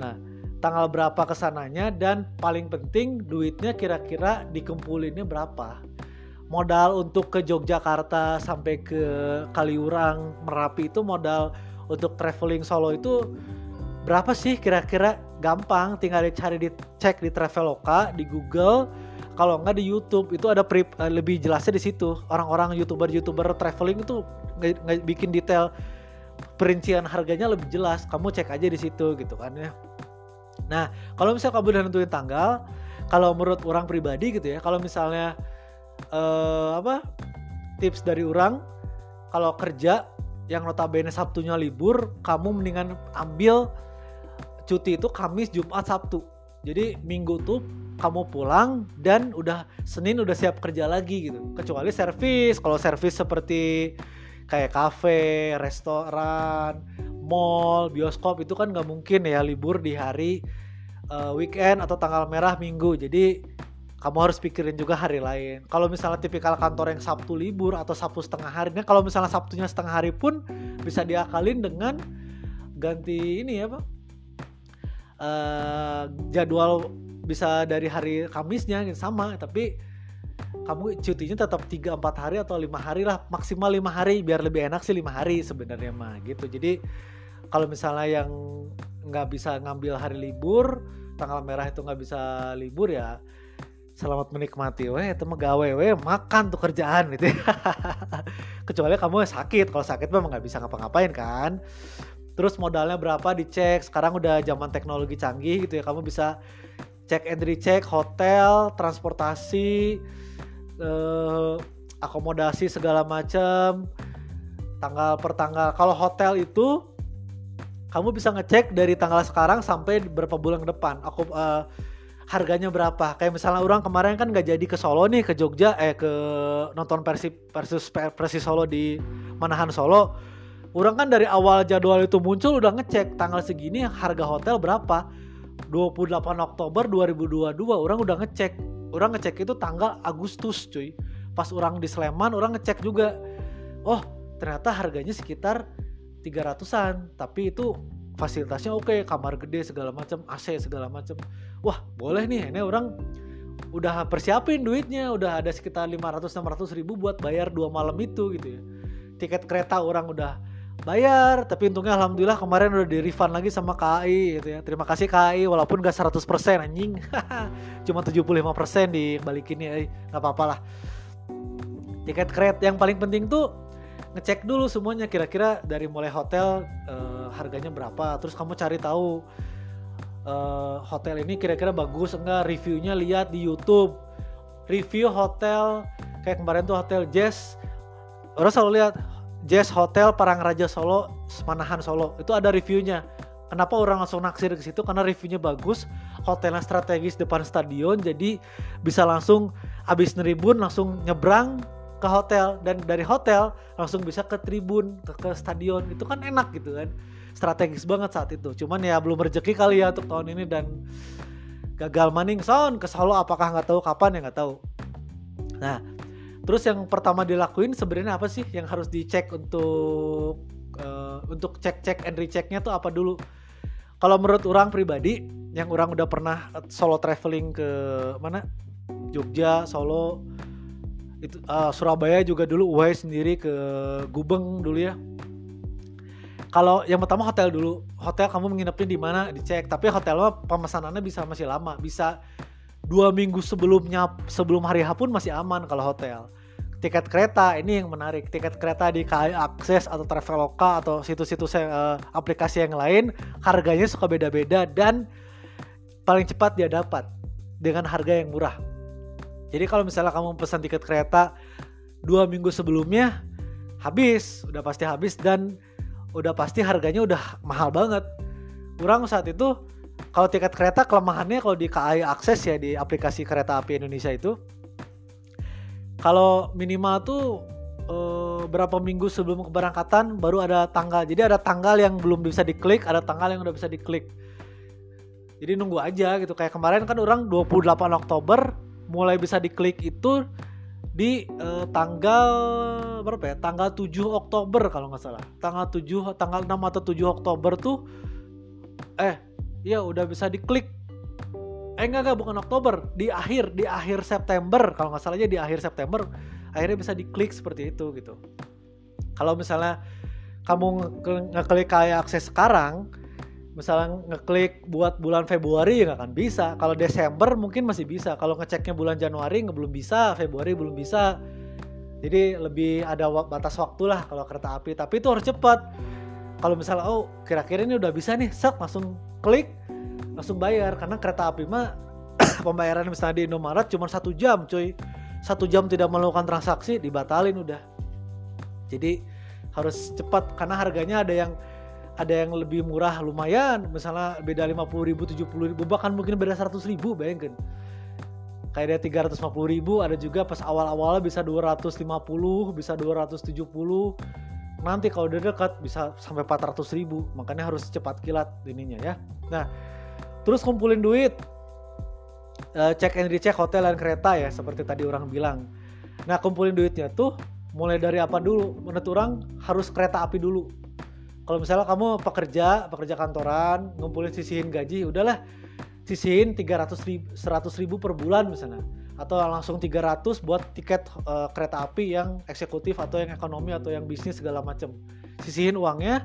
nah tanggal berapa ke sananya dan paling penting duitnya kira-kira dikumpulinnya berapa modal untuk ke Yogyakarta sampai ke Kaliurang Merapi itu modal untuk traveling Solo itu berapa sih kira-kira? Gampang tinggal dicari dicek di Traveloka di Google. Kalau enggak di YouTube itu ada pre, uh, lebih jelasnya di situ. Orang-orang youtuber-youtuber traveling itu nggak bikin detail perincian harganya lebih jelas. Kamu cek aja di situ gitu kan ya. Nah kalau misalnya kamu udah nentuin tanggal kalau menurut orang pribadi gitu ya kalau misalnya uh, apa tips dari orang kalau kerja yang notabene Sabtunya libur kamu mendingan ambil cuti itu Kamis, Jumat, Sabtu. Jadi Minggu tuh kamu pulang dan udah Senin udah siap kerja lagi gitu. Kecuali servis. Kalau servis seperti kayak kafe, restoran, mall, bioskop itu kan nggak mungkin ya libur di hari uh, weekend atau tanggal merah minggu. Jadi kamu harus pikirin juga hari lain. Kalau misalnya tipikal kantor yang Sabtu libur atau Sabtu setengah hari, kalau misalnya Sabtunya setengah hari pun bisa diakalin dengan ganti ini ya pak uh, jadwal bisa dari hari Kamisnya gitu sama tapi kamu cutinya tetap 3 4 hari atau lima hari lah maksimal lima hari biar lebih enak sih lima hari sebenarnya mah gitu jadi kalau misalnya yang nggak bisa ngambil hari libur tanggal merah itu nggak bisa libur ya selamat menikmati weh itu gawe weh makan tuh kerjaan gitu ya. <laughs> kecuali kamu sakit kalau sakit memang nggak bisa ngapa-ngapain kan. Terus modalnya berapa dicek? Sekarang udah zaman teknologi canggih gitu ya kamu bisa cek and recheck hotel transportasi eh, akomodasi segala macam tanggal per tanggal kalau hotel itu kamu bisa ngecek dari tanggal sekarang sampai berapa bulan ke depan. Aku eh, harganya berapa kayak misalnya orang kemarin kan nggak jadi ke Solo nih ke Jogja eh ke nonton Persib versus Persis Solo di Manahan Solo Orang kan dari awal jadwal itu muncul udah ngecek tanggal segini harga hotel berapa. 28 Oktober 2022 orang udah ngecek. Orang ngecek itu tanggal Agustus cuy. Pas orang di Sleman orang ngecek juga. Oh ternyata harganya sekitar 300an. Tapi itu fasilitasnya oke, okay, kamar gede segala macam, AC segala macam. Wah boleh nih, ini orang udah persiapin duitnya, udah ada sekitar 500-600 ribu buat bayar dua malam itu gitu ya. Tiket kereta orang udah bayar tapi untungnya alhamdulillah kemarin udah di refund lagi sama KAI gitu ya terima kasih KAI walaupun gak 100% anjing <laughs> cuma 75% dibalikin ya nggak apa-apa lah tiket kereta yang paling penting tuh ngecek dulu semuanya kira-kira dari mulai hotel uh, harganya berapa terus kamu cari tahu uh, hotel ini kira-kira bagus enggak reviewnya lihat di YouTube review hotel kayak kemarin tuh hotel Jazz orang selalu lihat Jazz Hotel Parangraja Solo, Manahan Solo. Itu ada reviewnya. Kenapa orang langsung naksir ke situ? Karena reviewnya bagus, hotelnya strategis depan stadion, jadi bisa langsung abis neribun langsung nyebrang ke hotel dan dari hotel langsung bisa ke tribun ke, ke stadion. Itu kan enak gitu kan. Strategis banget saat itu. Cuman ya belum rezeki kali ya untuk tahun ini dan gagal maning. Sound ke Solo apakah nggak tahu kapan ya nggak tahu. Nah Terus yang pertama dilakuin sebenarnya apa sih yang harus dicek untuk uh, untuk cek-cek and rechecknya tuh apa dulu? Kalau menurut orang pribadi, yang orang udah pernah solo traveling ke mana? Jogja, Solo, itu uh, Surabaya juga dulu, Uwai sendiri ke Gubeng dulu ya. Kalau yang pertama hotel dulu, hotel kamu menginapnya di mana? Dicek. Tapi hotelnya pemesanannya bisa masih lama, bisa dua minggu sebelumnya sebelum hari H pun masih aman kalau hotel. Tiket kereta ini yang menarik. Tiket kereta di KAI Akses atau Traveloka atau situs-situs uh, aplikasi yang lain harganya suka beda-beda dan paling cepat dia dapat dengan harga yang murah jadi kalau misalnya kamu pesan tiket kereta dua minggu sebelumnya habis udah pasti habis dan udah pasti harganya udah mahal banget kurang saat itu kalau tiket kereta kelemahannya kalau di KAI akses ya di aplikasi kereta api Indonesia itu kalau minimal tuh eh, berapa minggu sebelum keberangkatan baru ada tanggal. Jadi ada tanggal yang belum bisa diklik, ada tanggal yang udah bisa diklik. Jadi nunggu aja gitu. Kayak kemarin kan orang 28 Oktober mulai bisa diklik itu di eh, tanggal berapa ya? Tanggal 7 Oktober kalau nggak salah. Tanggal 7 tanggal 6 atau 7 Oktober tuh eh ya udah bisa diklik eh enggak enggak bukan Oktober di akhir di akhir September kalau nggak salahnya di akhir September akhirnya bisa diklik seperti itu gitu kalau misalnya kamu ngeklik kayak akses sekarang misalnya ngeklik buat bulan Februari ya nggak akan bisa. Kalau Desember mungkin masih bisa. Kalau ngeceknya bulan Januari nggak belum bisa. Februari belum bisa. Jadi lebih ada batas waktu lah kalau kereta api. Tapi itu harus cepat. Kalau misalnya oh kira-kira ini udah bisa nih set langsung klik langsung bayar. Karena kereta api mah <coughs> pembayaran misalnya di Indomaret cuma satu jam cuy. Satu jam tidak melakukan transaksi dibatalin udah. Jadi harus cepat karena harganya ada yang ada yang lebih murah lumayan. Misalnya beda 50 ribu 70 ribu bahkan mungkin beda 100 ribu bayangkan. Kayak dia 350 ribu ada juga pas awal-awal bisa 250 bisa 270 nanti kalau udah dekat bisa sampai 400 ribu. Makanya harus cepat kilat ininya ya. Nah terus kumpulin duit. Uh, cek and recheck hotel dan kereta ya seperti tadi orang bilang. Nah kumpulin duitnya tuh mulai dari apa dulu? Menurut orang harus kereta api dulu kalau misalnya kamu pekerja pekerja kantoran ngumpulin sisihin gaji udahlah sisihin 300 ribu, 100 ribu per bulan misalnya atau langsung 300 buat tiket uh, kereta api yang eksekutif atau yang ekonomi atau yang bisnis segala macam. Sisihin uangnya,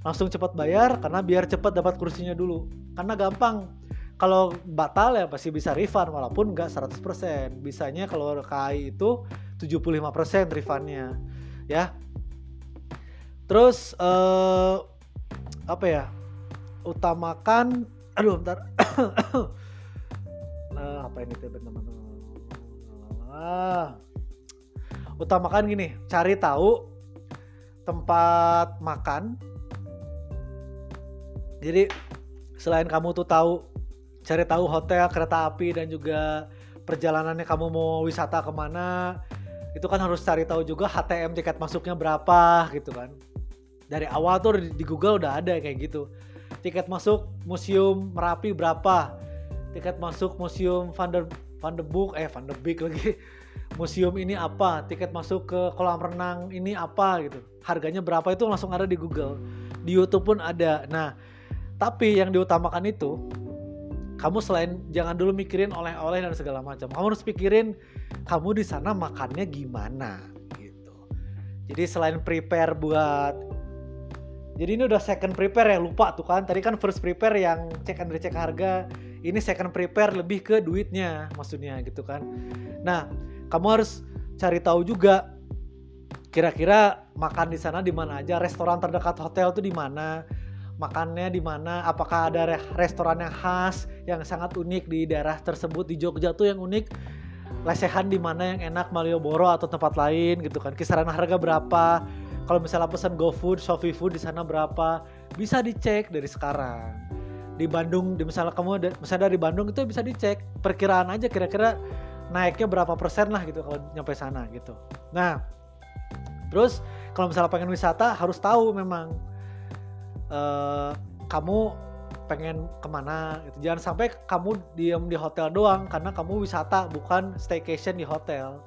langsung cepat bayar karena biar cepat dapat kursinya dulu. Karena gampang. Kalau batal ya pasti bisa refund walaupun nggak 100%. Bisanya kalau KAI itu 75% refundnya. Ya. Terus uh, apa ya? Utamakan <clears throat> aduh bentar. uh, <clears throat> apa ini teman-teman? Ah. Utamakan gini, cari tahu tempat makan. Jadi selain kamu tuh tahu cari tahu hotel, kereta api dan juga perjalanannya kamu mau wisata ke mana, itu kan harus cari tahu juga HTM tiket masuknya berapa gitu kan. Dari awal tuh di Google udah ada kayak gitu. Tiket masuk museum Merapi berapa? Tiket masuk museum Van der Van de Boek eh Van de Beek lagi. <laughs> Museum ini apa? Tiket masuk ke kolam renang ini apa gitu. Harganya berapa? Itu langsung ada di Google. Di YouTube pun ada. Nah tapi yang diutamakan itu kamu selain jangan dulu mikirin oleh-oleh dan segala macam kamu harus pikirin kamu di sana makannya gimana gitu. Jadi selain prepare buat jadi ini udah second prepare ya lupa tuh kan. Tadi kan first prepare yang cek and recheck harga. Ini second prepare lebih ke duitnya maksudnya gitu kan. Nah kamu harus cari tahu juga kira-kira makan di sana di mana aja restoran terdekat hotel tuh di mana makannya di mana apakah ada restoran yang khas yang sangat unik di daerah tersebut di Jogja tuh yang unik lesehan di mana yang enak Malioboro atau tempat lain gitu kan. Kisaran harga berapa kalau misalnya pesan GoFood, Shopee Food di sana berapa bisa dicek dari sekarang. Di Bandung di misalnya kamu ada, misalnya dari Bandung itu bisa dicek. Perkiraan aja kira-kira naiknya berapa persen lah gitu kalau nyampe sana gitu. Nah terus kalau misalnya pengen wisata harus tahu memang uh, kamu pengen ke mana gitu. Jangan sampai kamu diem di hotel doang karena kamu wisata bukan staycation di hotel.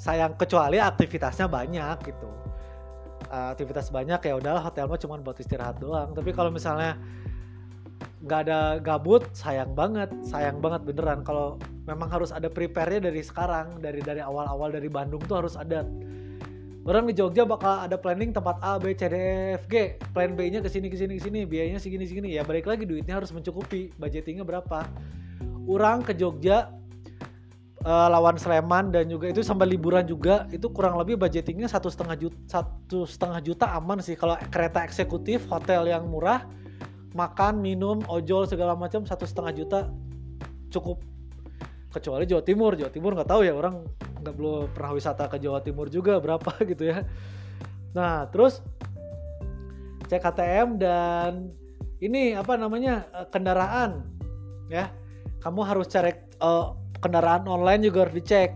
Sayang kecuali aktivitasnya banyak gitu uh, aktivitas banyak ya udahlah hotel mah cuma buat istirahat doang. Tapi kalau misalnya nggak ada gabut sayang banget sayang banget beneran. Kalau memang harus ada prepare-nya dari sekarang dari dari awal-awal dari Bandung tuh harus ada. Orang di Jogja bakal ada planning tempat A B C D E F G. Plan B-nya ke sini ke sini ke sini biayanya segini segini. Ya balik lagi duitnya harus mencukupi. Budgetingnya berapa? Orang ke Jogja uh, lawan Sleman dan juga itu sambil liburan juga itu kurang lebih budgetingnya satu setengah juta satu setengah juta aman sih. Kalau kereta eksekutif hotel yang murah makan minum ojol segala macam satu setengah juta cukup. Kecuali Jawa Timur. Jawa Timur nggak tahu ya orang nggak belum pernah wisata ke Jawa Timur juga berapa <laughs> gitu ya. Nah terus cek KTM dan ini apa namanya eh, kendaraan ya. Kamu harus cari uh, kendaraan online juga harus dicek.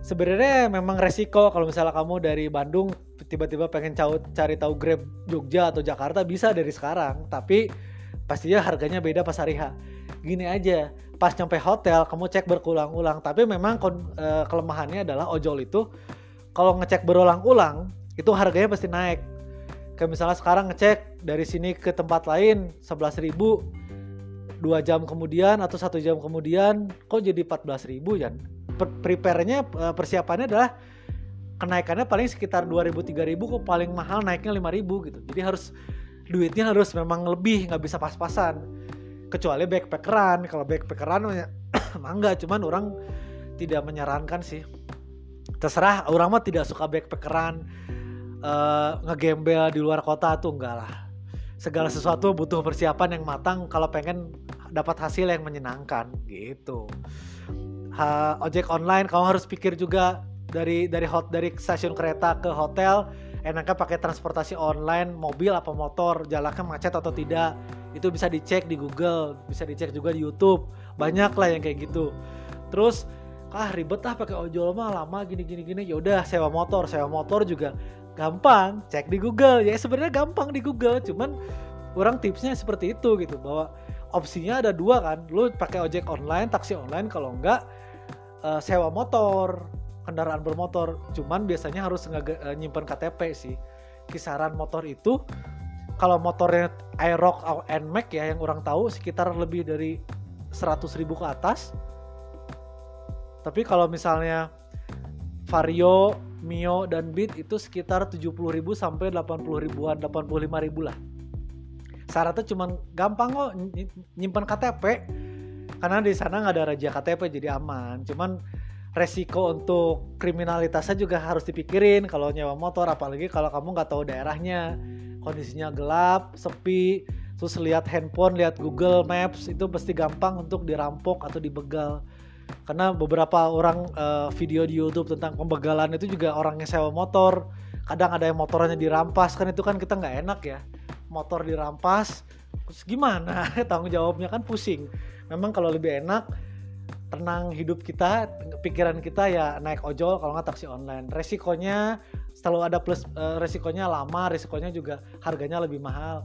Sebenarnya memang resiko kalau misalnya kamu dari Bandung tiba-tiba pengen cari tahu Grab Jogja atau Jakarta bisa dari sekarang tapi pastinya harganya beda pas hari H. Gini aja pas nyampe hotel kamu cek berulang-ulang tapi memang e, kelemahannya adalah ojol itu kalau ngecek berulang-ulang itu harganya pasti naik. Kayak misalnya sekarang ngecek dari sini ke tempat lain 11.000 dua jam kemudian atau satu jam kemudian kok jadi 14 ribu ya prepare-nya eh, persiapannya adalah kenaikannya paling sekitar 2000 3000 kok paling mahal naiknya 5000 gitu. Jadi harus duitnya harus memang lebih nggak bisa pas-pasan. Kecuali backpackeran kalau backpackeran ya <clears throat> enggak cuman orang tidak menyarankan sih. Terserah orang mah tidak suka backpackeran uh, ngegembel di luar kota tuh enggak lah segala sesuatu butuh persiapan yang matang kalau pengen dapat hasil yang menyenangkan gitu. Ha, ojek online kamu harus pikir juga dari dari hot dari stasiun kereta ke hotel enaknya pakai transportasi online mobil apa motor jalannya macet atau tidak. Itu bisa dicek di Google bisa dicek juga di YouTube. Banyak lah yang kayak gitu. Terus ah ribet ah pakai ojol mah lama gini gini gini. Ya udah sewa motor. Sewa motor juga gampang cek di Google. Ya sebenarnya gampang di Google cuman orang tipsnya seperti itu gitu. Bahwa opsinya ada dua kan. Lu pakai ojek online taksi online kalau enggak uh, sewa motor kendaraan bermotor. Cuman biasanya harus uh, nyimpan KTP sih. Kisaran motor itu kalau motornya Aerox atau Nmax ya yang orang tahu sekitar lebih dari 100 ribu ke atas. Tapi kalau misalnya Vario, Mio, dan Beat itu sekitar 70 ribu sampai 80 ribuan, 85 ribu lah. Syaratnya cuma gampang kok nyimpan KTP karena di sana nggak ada raja KTP jadi aman. Cuman resiko untuk kriminalitasnya juga harus dipikirin kalau nyewa motor apalagi kalau kamu nggak tahu daerahnya kondisinya gelap sepi terus lihat handphone lihat Google Maps itu pasti gampang untuk dirampok atau dibegal karena beberapa orang uh, video di YouTube tentang pembegalan itu juga orangnya sewa motor. Kadang ada yang motornya dirampas. Kan itu kan kita nggak enak ya. Motor dirampas terus gimana? <laughs> Tanggung jawabnya kan pusing. Memang kalau lebih enak tenang hidup kita pikiran kita ya naik ojol kalau nggak taksi online. Resikonya selalu ada plus uh, resikonya lama resikonya juga harganya lebih mahal.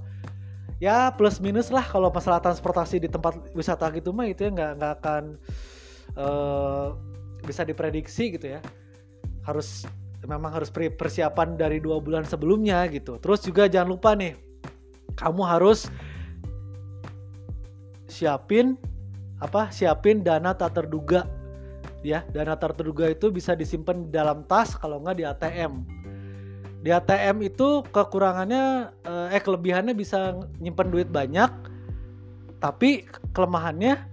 Ya plus minus lah kalau masalah transportasi di tempat wisata gitu mah itu ya nggak nggak akan uh, bisa diprediksi gitu ya. Harus memang harus persiapan dari dua bulan sebelumnya gitu. Terus juga jangan lupa nih kamu harus siapin apa siapin dana tak terduga. Ya dana tak terduga itu bisa disimpan di dalam tas kalau nggak di ATM di ATM itu kekurangannya eh, eh kelebihannya bisa nyimpan duit banyak tapi kelemahannya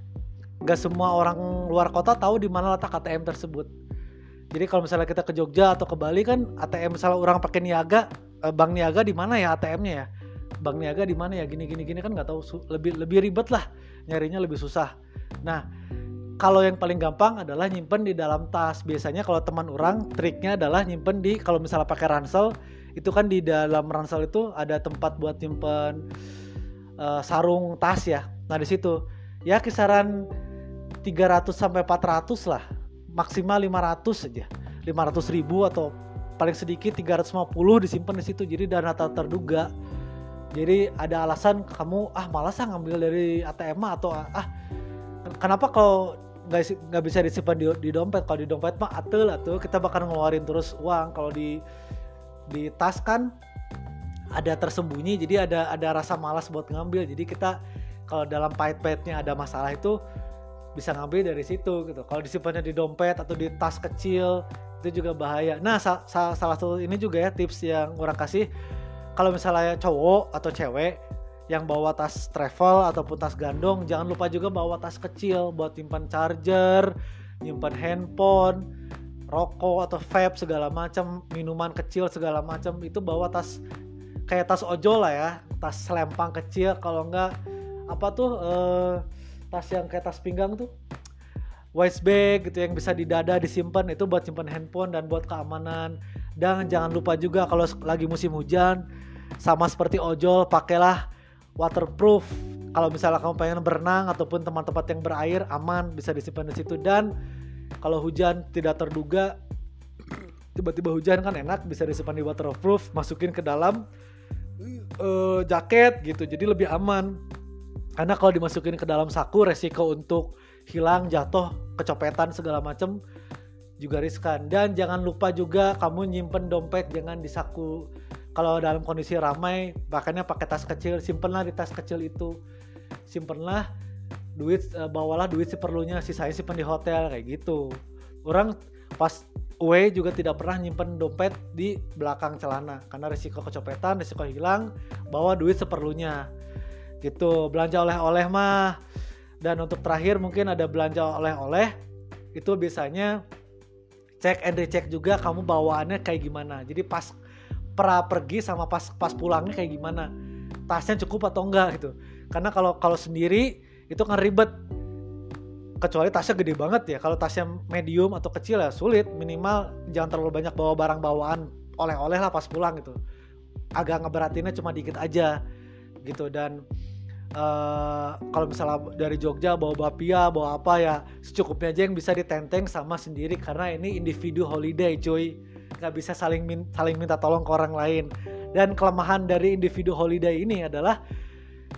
nggak semua orang luar kota tahu di mana letak ATM tersebut. Jadi kalau misalnya kita ke Jogja atau ke Bali kan ATM misalnya orang pakai niaga eh, bank niaga di mana ya ATM-nya ya? Bank niaga di mana ya? Gini gini gini kan nggak tahu lebih lebih ribet lah nyarinya lebih susah. Nah, kalau yang paling gampang adalah nyimpen di dalam tas. Biasanya kalau teman orang triknya adalah nyimpen di kalau misalnya pakai ransel itu kan di dalam ransel itu ada tempat buat nyimpen uh, sarung tas ya. Nah, di situ. Ya kisaran 300 sampai 400 lah. Maksimal 500 saja. 500 ribu atau paling sedikit 350 disimpan di situ. Jadi dana tak terduga. Jadi ada alasan kamu ah malas ah ngambil dari ATM atau ah kenapa kalau nggak nggak bisa disimpan di, di dompet kalau di dompet mah atel atau kita bakal ngeluarin terus uang kalau di di tas kan ada tersembunyi jadi ada ada rasa malas buat ngambil jadi kita kalau dalam pahit-pahitnya ada masalah itu bisa ngambil dari situ gitu. Kalau disimpannya di dompet atau di tas kecil itu juga bahaya. Nah sa sa salah satu ini juga ya tips yang orang kasih kalau misalnya cowok atau cewek yang bawa tas travel ataupun tas gandong jangan lupa juga bawa tas kecil buat simpan charger nyimpan handphone rokok atau vape segala macam minuman kecil segala macam itu bawa tas kayak tas ojol lah ya tas selempang kecil. Kalau enggak apa tuh eh, tas yang kayak tas pinggang tuh. Waist bag gitu yang bisa di dada disimpan itu buat simpan handphone dan buat keamanan. Dan jangan lupa juga kalau lagi musim hujan sama seperti ojol pakailah waterproof. Kalau misalnya kamu pengen berenang ataupun tempat-tempat yang berair aman bisa disimpan di situ. Dan kalau hujan tidak terduga tiba-tiba hujan kan enak bisa disimpan di waterproof masukin ke dalam uh, jaket gitu. Jadi lebih aman karena kalau dimasukin ke dalam saku resiko untuk hilang jatuh kecopetan segala macam juga riskan. Dan jangan lupa juga kamu nyimpen dompet jangan di saku. Kalau dalam kondisi ramai bahkannya pakai tas kecil. Simpenlah di tas kecil itu. Simpenlah duit uh, bawalah duit seperlunya sisanya simpan di hotel kayak gitu. Orang pas away juga tidak pernah nyimpen dompet di belakang celana. Karena risiko kecopetan risiko hilang bawa duit seperlunya gitu belanja oleh-oleh mah. Dan untuk terakhir mungkin ada belanja oleh-oleh itu biasanya cek and recheck juga kamu bawaannya kayak gimana. Jadi pas pra pergi sama pas pas pulangnya kayak gimana. Tasnya cukup atau enggak gitu. Karena kalau kalau sendiri itu kan ribet. Kecuali tasnya gede banget ya. Kalau tasnya medium atau kecil ya sulit. Minimal jangan terlalu banyak bawa barang bawaan. Oleh-oleh lah pas pulang gitu. Agak ngeberatinnya cuma dikit aja gitu. Dan uh, kalau misalnya dari Jogja bawa bapia bawa apa ya secukupnya aja yang bisa ditenteng sama sendiri. Karena ini individu holiday cuy. Nggak bisa saling min saling minta tolong ke orang lain. Dan kelemahan dari individu holiday ini adalah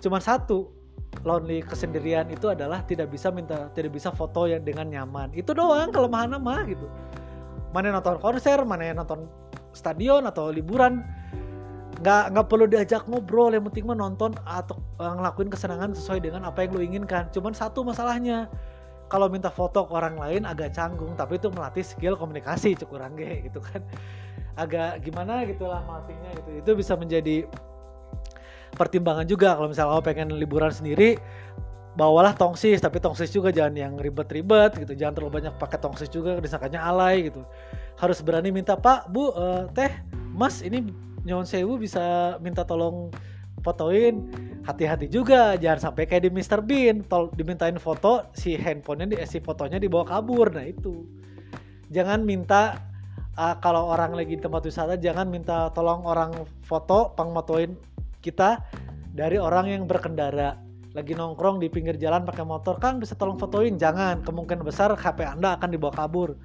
cuma satu lonely kesendirian itu adalah tidak bisa minta tidak bisa foto yang dengan nyaman. Itu doang kelemahan nama gitu. Mana nonton konser mana nonton stadion atau liburan nggak nggak perlu diajak ngobrol. Yang penting mah nonton atau uh, ngelakuin kesenangan sesuai dengan apa yang lo inginkan. Cuman satu masalahnya kalau minta foto ke orang lain agak canggung tapi itu melatih skill komunikasi cukup rangge <laughs> gitu kan. Agak gimana gitulah melatihnya gitu. Itu bisa menjadi pertimbangan juga. Kalau misalnya kamu pengen liburan sendiri bawalah tongsis. Tapi tongsis juga jangan yang ribet-ribet gitu. Jangan terlalu banyak pakai tongsis juga disangkanya alay gitu. Harus berani minta pak bu uh, teh mas ini nyon sewu bisa minta tolong fotoin. Hati-hati juga jangan sampai kayak di Mr. Bean tol dimintain foto si handphonenya di si fotonya dibawa kabur. Nah itu. Jangan minta uh, kalau orang lagi di tempat wisata jangan minta tolong orang foto pangmotoin kita dari orang yang berkendara. Lagi nongkrong di pinggir jalan pakai motor kan bisa tolong fotoin? Jangan. Kemungkinan besar HP anda akan dibawa kabur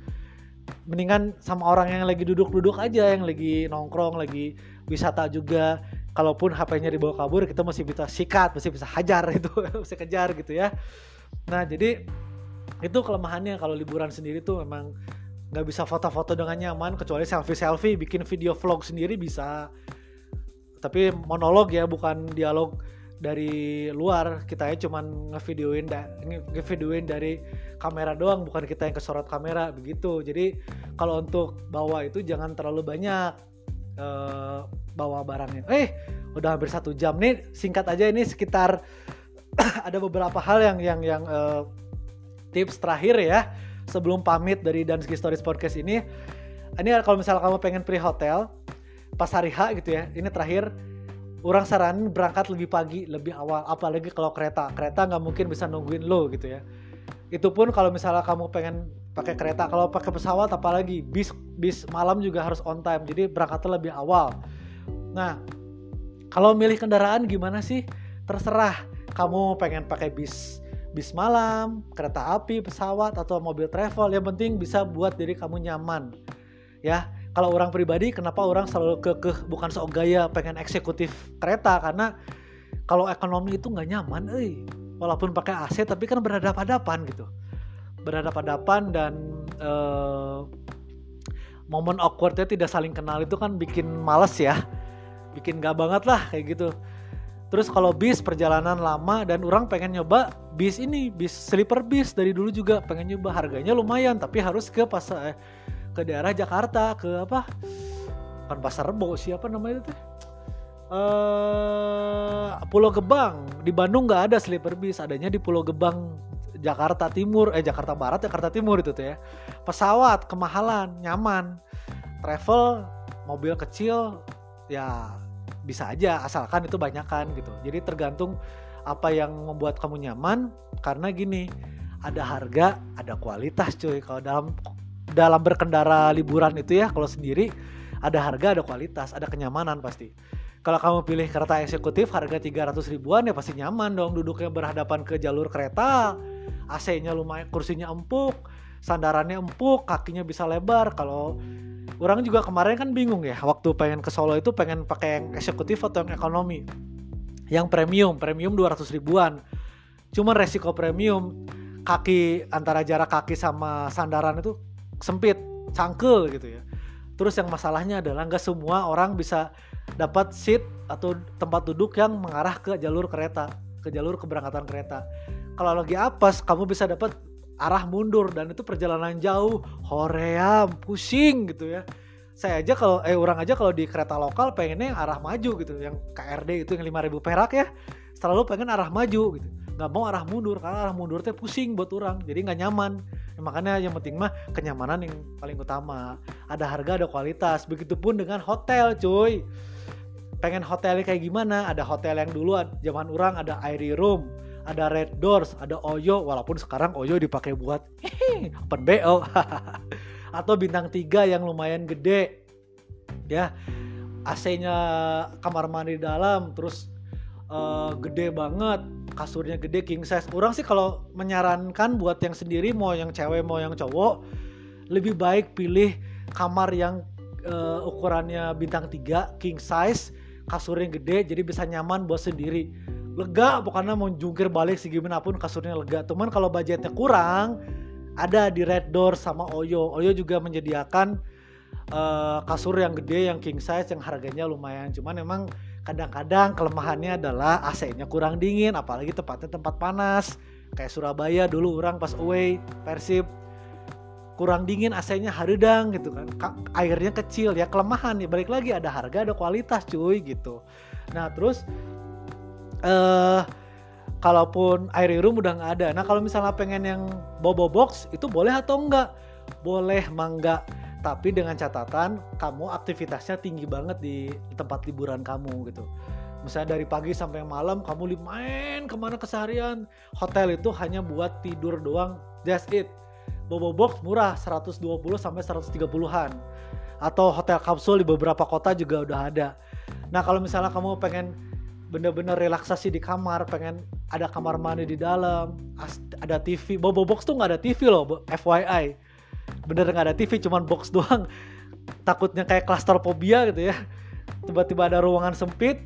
mendingan sama orang yang lagi duduk-duduk aja yang lagi nongkrong lagi wisata juga. Kalaupun HP-nya dibawa kabur kita masih bisa sikat masih bisa hajar <laughs> itu masih kejar gitu ya. Nah jadi itu kelemahannya kalau liburan sendiri tuh memang nggak bisa foto-foto dengan nyaman kecuali selfie selfie bikin video vlog sendiri bisa. Tapi monolog ya bukan dialog dari luar kita ya cuman ngevideoin da, ngevideoin dari kamera doang bukan kita yang kesorot kamera begitu. Jadi kalau untuk bawa itu jangan terlalu banyak uh, bawa barangnya. Eh udah hampir satu jam nih singkat aja ini sekitar <clears throat> ada beberapa hal yang yang yang uh, tips terakhir ya sebelum pamit dari Danski Stories Podcast ini. Ini kalau misalnya kamu pengen pre hotel pas hari H gitu ya ini terakhir orang saranin berangkat lebih pagi lebih awal. Apalagi kalau kereta. Kereta nggak mungkin bisa nungguin lo gitu ya. Itu pun kalau misalnya kamu pengen pakai kereta kalau pakai pesawat apalagi bis bis malam juga harus on time. Jadi berangkatnya lebih awal. Nah kalau milih kendaraan gimana sih? Terserah. Kamu pengen pakai bis bis malam kereta api pesawat atau mobil travel. Yang penting bisa buat diri kamu nyaman ya kalau orang pribadi kenapa orang selalu kekeh bukan sok gaya pengen eksekutif kereta? Karena kalau ekonomi itu nggak nyaman eh walaupun pakai AC tapi kan berhadapan-hadapan gitu. Berhadapan-hadapan dan uh, momen awkwardnya tidak saling kenal itu kan bikin males ya. Bikin gak banget lah kayak gitu. Terus kalau bis perjalanan lama dan orang pengen nyoba bis ini bis sleeper bis dari dulu juga pengen nyoba. Harganya lumayan tapi harus ke pas eh, ke daerah Jakarta ke apa? Kan pasar rebo siapa namanya itu? Uh, Pulau Gebang. Di Bandung nggak ada sleeper bis adanya di Pulau Gebang Jakarta Timur. Eh Jakarta Barat Jakarta Timur itu tuh ya. Pesawat kemahalan nyaman. Travel mobil kecil ya bisa aja asalkan itu banyak kan gitu. Jadi tergantung apa yang membuat kamu nyaman. Karena gini ada harga ada kualitas cuy. Kalau dalam dalam berkendara liburan itu ya kalau sendiri ada harga ada kualitas ada kenyamanan pasti. Kalau kamu pilih kereta eksekutif harga 300 ribuan ya pasti nyaman dong duduknya berhadapan ke jalur kereta. AC-nya lumayan kursinya empuk sandarannya empuk kakinya bisa lebar. Kalau orang juga kemarin kan bingung ya waktu pengen ke Solo itu pengen pakai yang eksekutif atau yang ekonomi? Yang premium premium 200 ribuan. Cuman resiko premium kaki antara jarak kaki sama sandaran itu sempit, cangkel gitu ya. Terus yang masalahnya adalah nggak semua orang bisa dapat seat atau tempat duduk yang mengarah ke jalur kereta, ke jalur keberangkatan kereta. kalau lagi apes kamu bisa dapat arah mundur dan itu perjalanan jauh hoream pusing gitu ya saya aja kalau eh orang aja kalau di kereta lokal pengennya yang arah maju gitu yang KRD itu yang 5000 perak ya selalu pengen arah maju gitu nggak mau arah mundur karena arah mundur teh pusing buat orang jadi nggak nyaman. Ya, makanya yang penting mah kenyamanan yang paling utama. Ada harga ada kualitas. Begitupun dengan hotel cuy. Pengen hotelnya kayak gimana? Ada hotel yang dulu zaman orang ada airy room ada red doors ada oyo. Walaupun sekarang oyo dipakai buat <laughs> open bo <laughs> atau bintang tiga yang lumayan gede. Ya AC-nya kamar mandi dalam terus uh, gede banget kasurnya gede king size. Orang sih kalau menyarankan buat yang sendiri mau yang cewek mau yang cowok lebih baik pilih kamar yang uh, ukurannya bintang tiga king size kasurnya gede jadi bisa nyaman buat sendiri. Lega pokoknya mau jungkir balik sih gimana pun kasurnya lega. Teman kalau budgetnya kurang ada di Red Door sama Oyo. Oyo juga menyediakan uh, kasur yang gede yang king size yang harganya lumayan. Cuman emang kadang-kadang kelemahannya adalah AC-nya kurang dingin apalagi tempatnya tempat panas. Kayak Surabaya dulu orang pas away Persib kurang dingin AC-nya haridang gitu kan. Airnya kecil ya kelemahan ya balik lagi ada harga ada kualitas cuy gitu. Nah terus eh uh, kalaupun air room udah nggak ada. Nah kalau misalnya pengen yang bobo box itu boleh atau enggak boleh mangga tapi dengan catatan kamu aktivitasnya tinggi banget di tempat liburan kamu gitu misalnya dari pagi sampai malam kamu main ke mana keseharian hotel itu hanya buat tidur doang just it Bobo Box murah 120 sampai 130-an. Atau hotel kapsul di beberapa kota juga udah ada. Nah, kalau misalnya kamu pengen bener-bener relaksasi di kamar, pengen ada kamar mandi di dalam, ada TV. Bobo Box tuh nggak ada TV loh, FYI. Bener nggak ada TV, cuman box <laughs> doang. Takutnya kayak klaustrophobia gitu ya. Tiba-tiba ada ruangan sempit,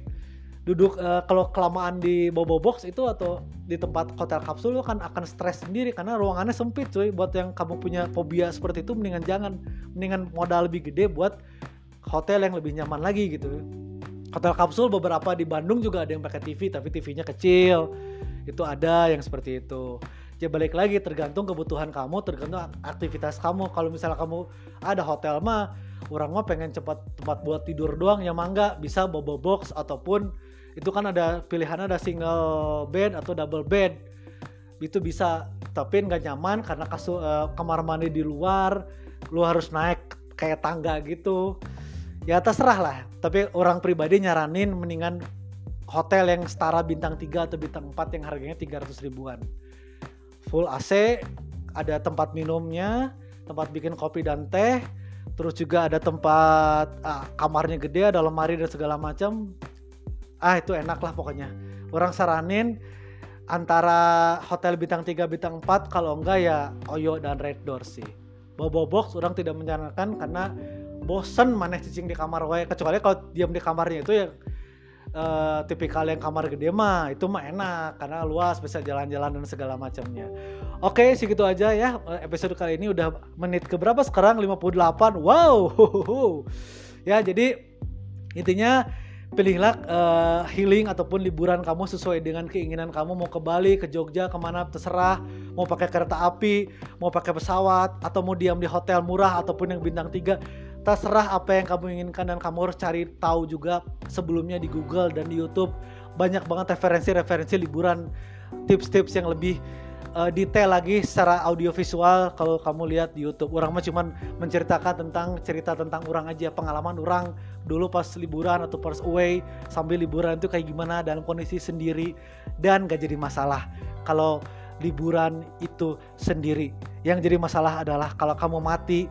duduk uh, kalau kelamaan di bobo box itu atau di tempat hotel kapsul lo kan akan stres sendiri karena ruangannya sempit cuy. Buat yang kamu punya fobia seperti itu mendingan jangan. Mendingan modal lebih gede buat hotel yang lebih nyaman lagi gitu. Hotel kapsul beberapa di Bandung juga ada yang pakai TV tapi TV-nya kecil. Itu ada yang seperti itu ya balik lagi tergantung kebutuhan kamu tergantung aktivitas kamu. Kalau misalnya kamu ada hotel mah orang mah pengen cepat tempat buat tidur doang ya mangga. Bisa bobo box ataupun itu kan ada pilihan ada single bed atau double bed. Itu bisa tapi nggak nyaman karena kasur uh, kamar mandi di luar lu harus naik kayak tangga gitu. Ya terserah lah. Tapi orang pribadi nyaranin mendingan hotel yang setara bintang 3 atau bintang 4 yang harganya 300 ribuan full AC ada tempat minumnya tempat bikin kopi dan teh terus juga ada tempat ah, kamarnya gede ada lemari dan segala macam. Ah itu enak lah pokoknya. Orang saranin antara hotel bintang 3 bintang 4 kalau enggak ya Oyo dan Red Door sih. Bobo Box orang tidak menyarankan karena bosen maneh cicing di kamar wae kecuali kalau diam di kamarnya itu ya uh, tipikal yang kamar gede mah itu mah enak karena luas bisa jalan-jalan dan segala macamnya. Oke, segitu aja ya episode kali ini udah menit ke berapa sekarang 58. Wow. ya, jadi intinya pilihlah uh, healing ataupun liburan kamu sesuai dengan keinginan kamu mau ke Bali, ke Jogja, ke mana terserah. Mau pakai kereta api, mau pakai pesawat, atau mau diam di hotel murah ataupun yang bintang tiga. Terserah apa yang kamu inginkan dan kamu harus cari tahu juga sebelumnya di Google dan di YouTube. Banyak banget referensi-referensi liburan, tips-tips yang lebih uh, detail lagi secara audiovisual kalau kamu lihat di YouTube. Orang mah cuman menceritakan tentang cerita tentang orang aja, pengalaman orang dulu pas liburan atau pas away sambil liburan itu kayak gimana dalam kondisi sendiri dan gak jadi masalah kalau liburan itu sendiri. Yang jadi masalah adalah kalau kamu mati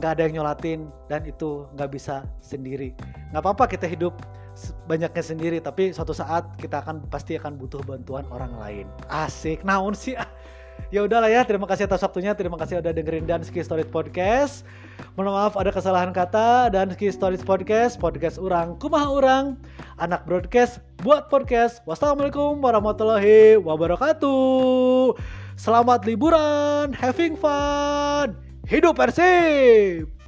nggak ada yang nyolatin dan itu nggak bisa sendiri. Nggak apa-apa kita hidup banyaknya sendiri tapi suatu saat kita akan pasti akan butuh bantuan orang lain. Asik naon sih ah. ya udahlah ya terima kasih atas waktunya terima kasih udah dengerin dan Ski Stories Podcast. Mohon maaf ada kesalahan kata dan Ski Stories Podcast podcast orang kumah orang anak broadcast buat podcast. Wassalamualaikum warahmatullahi wabarakatuh. Selamat liburan having fun hidup persib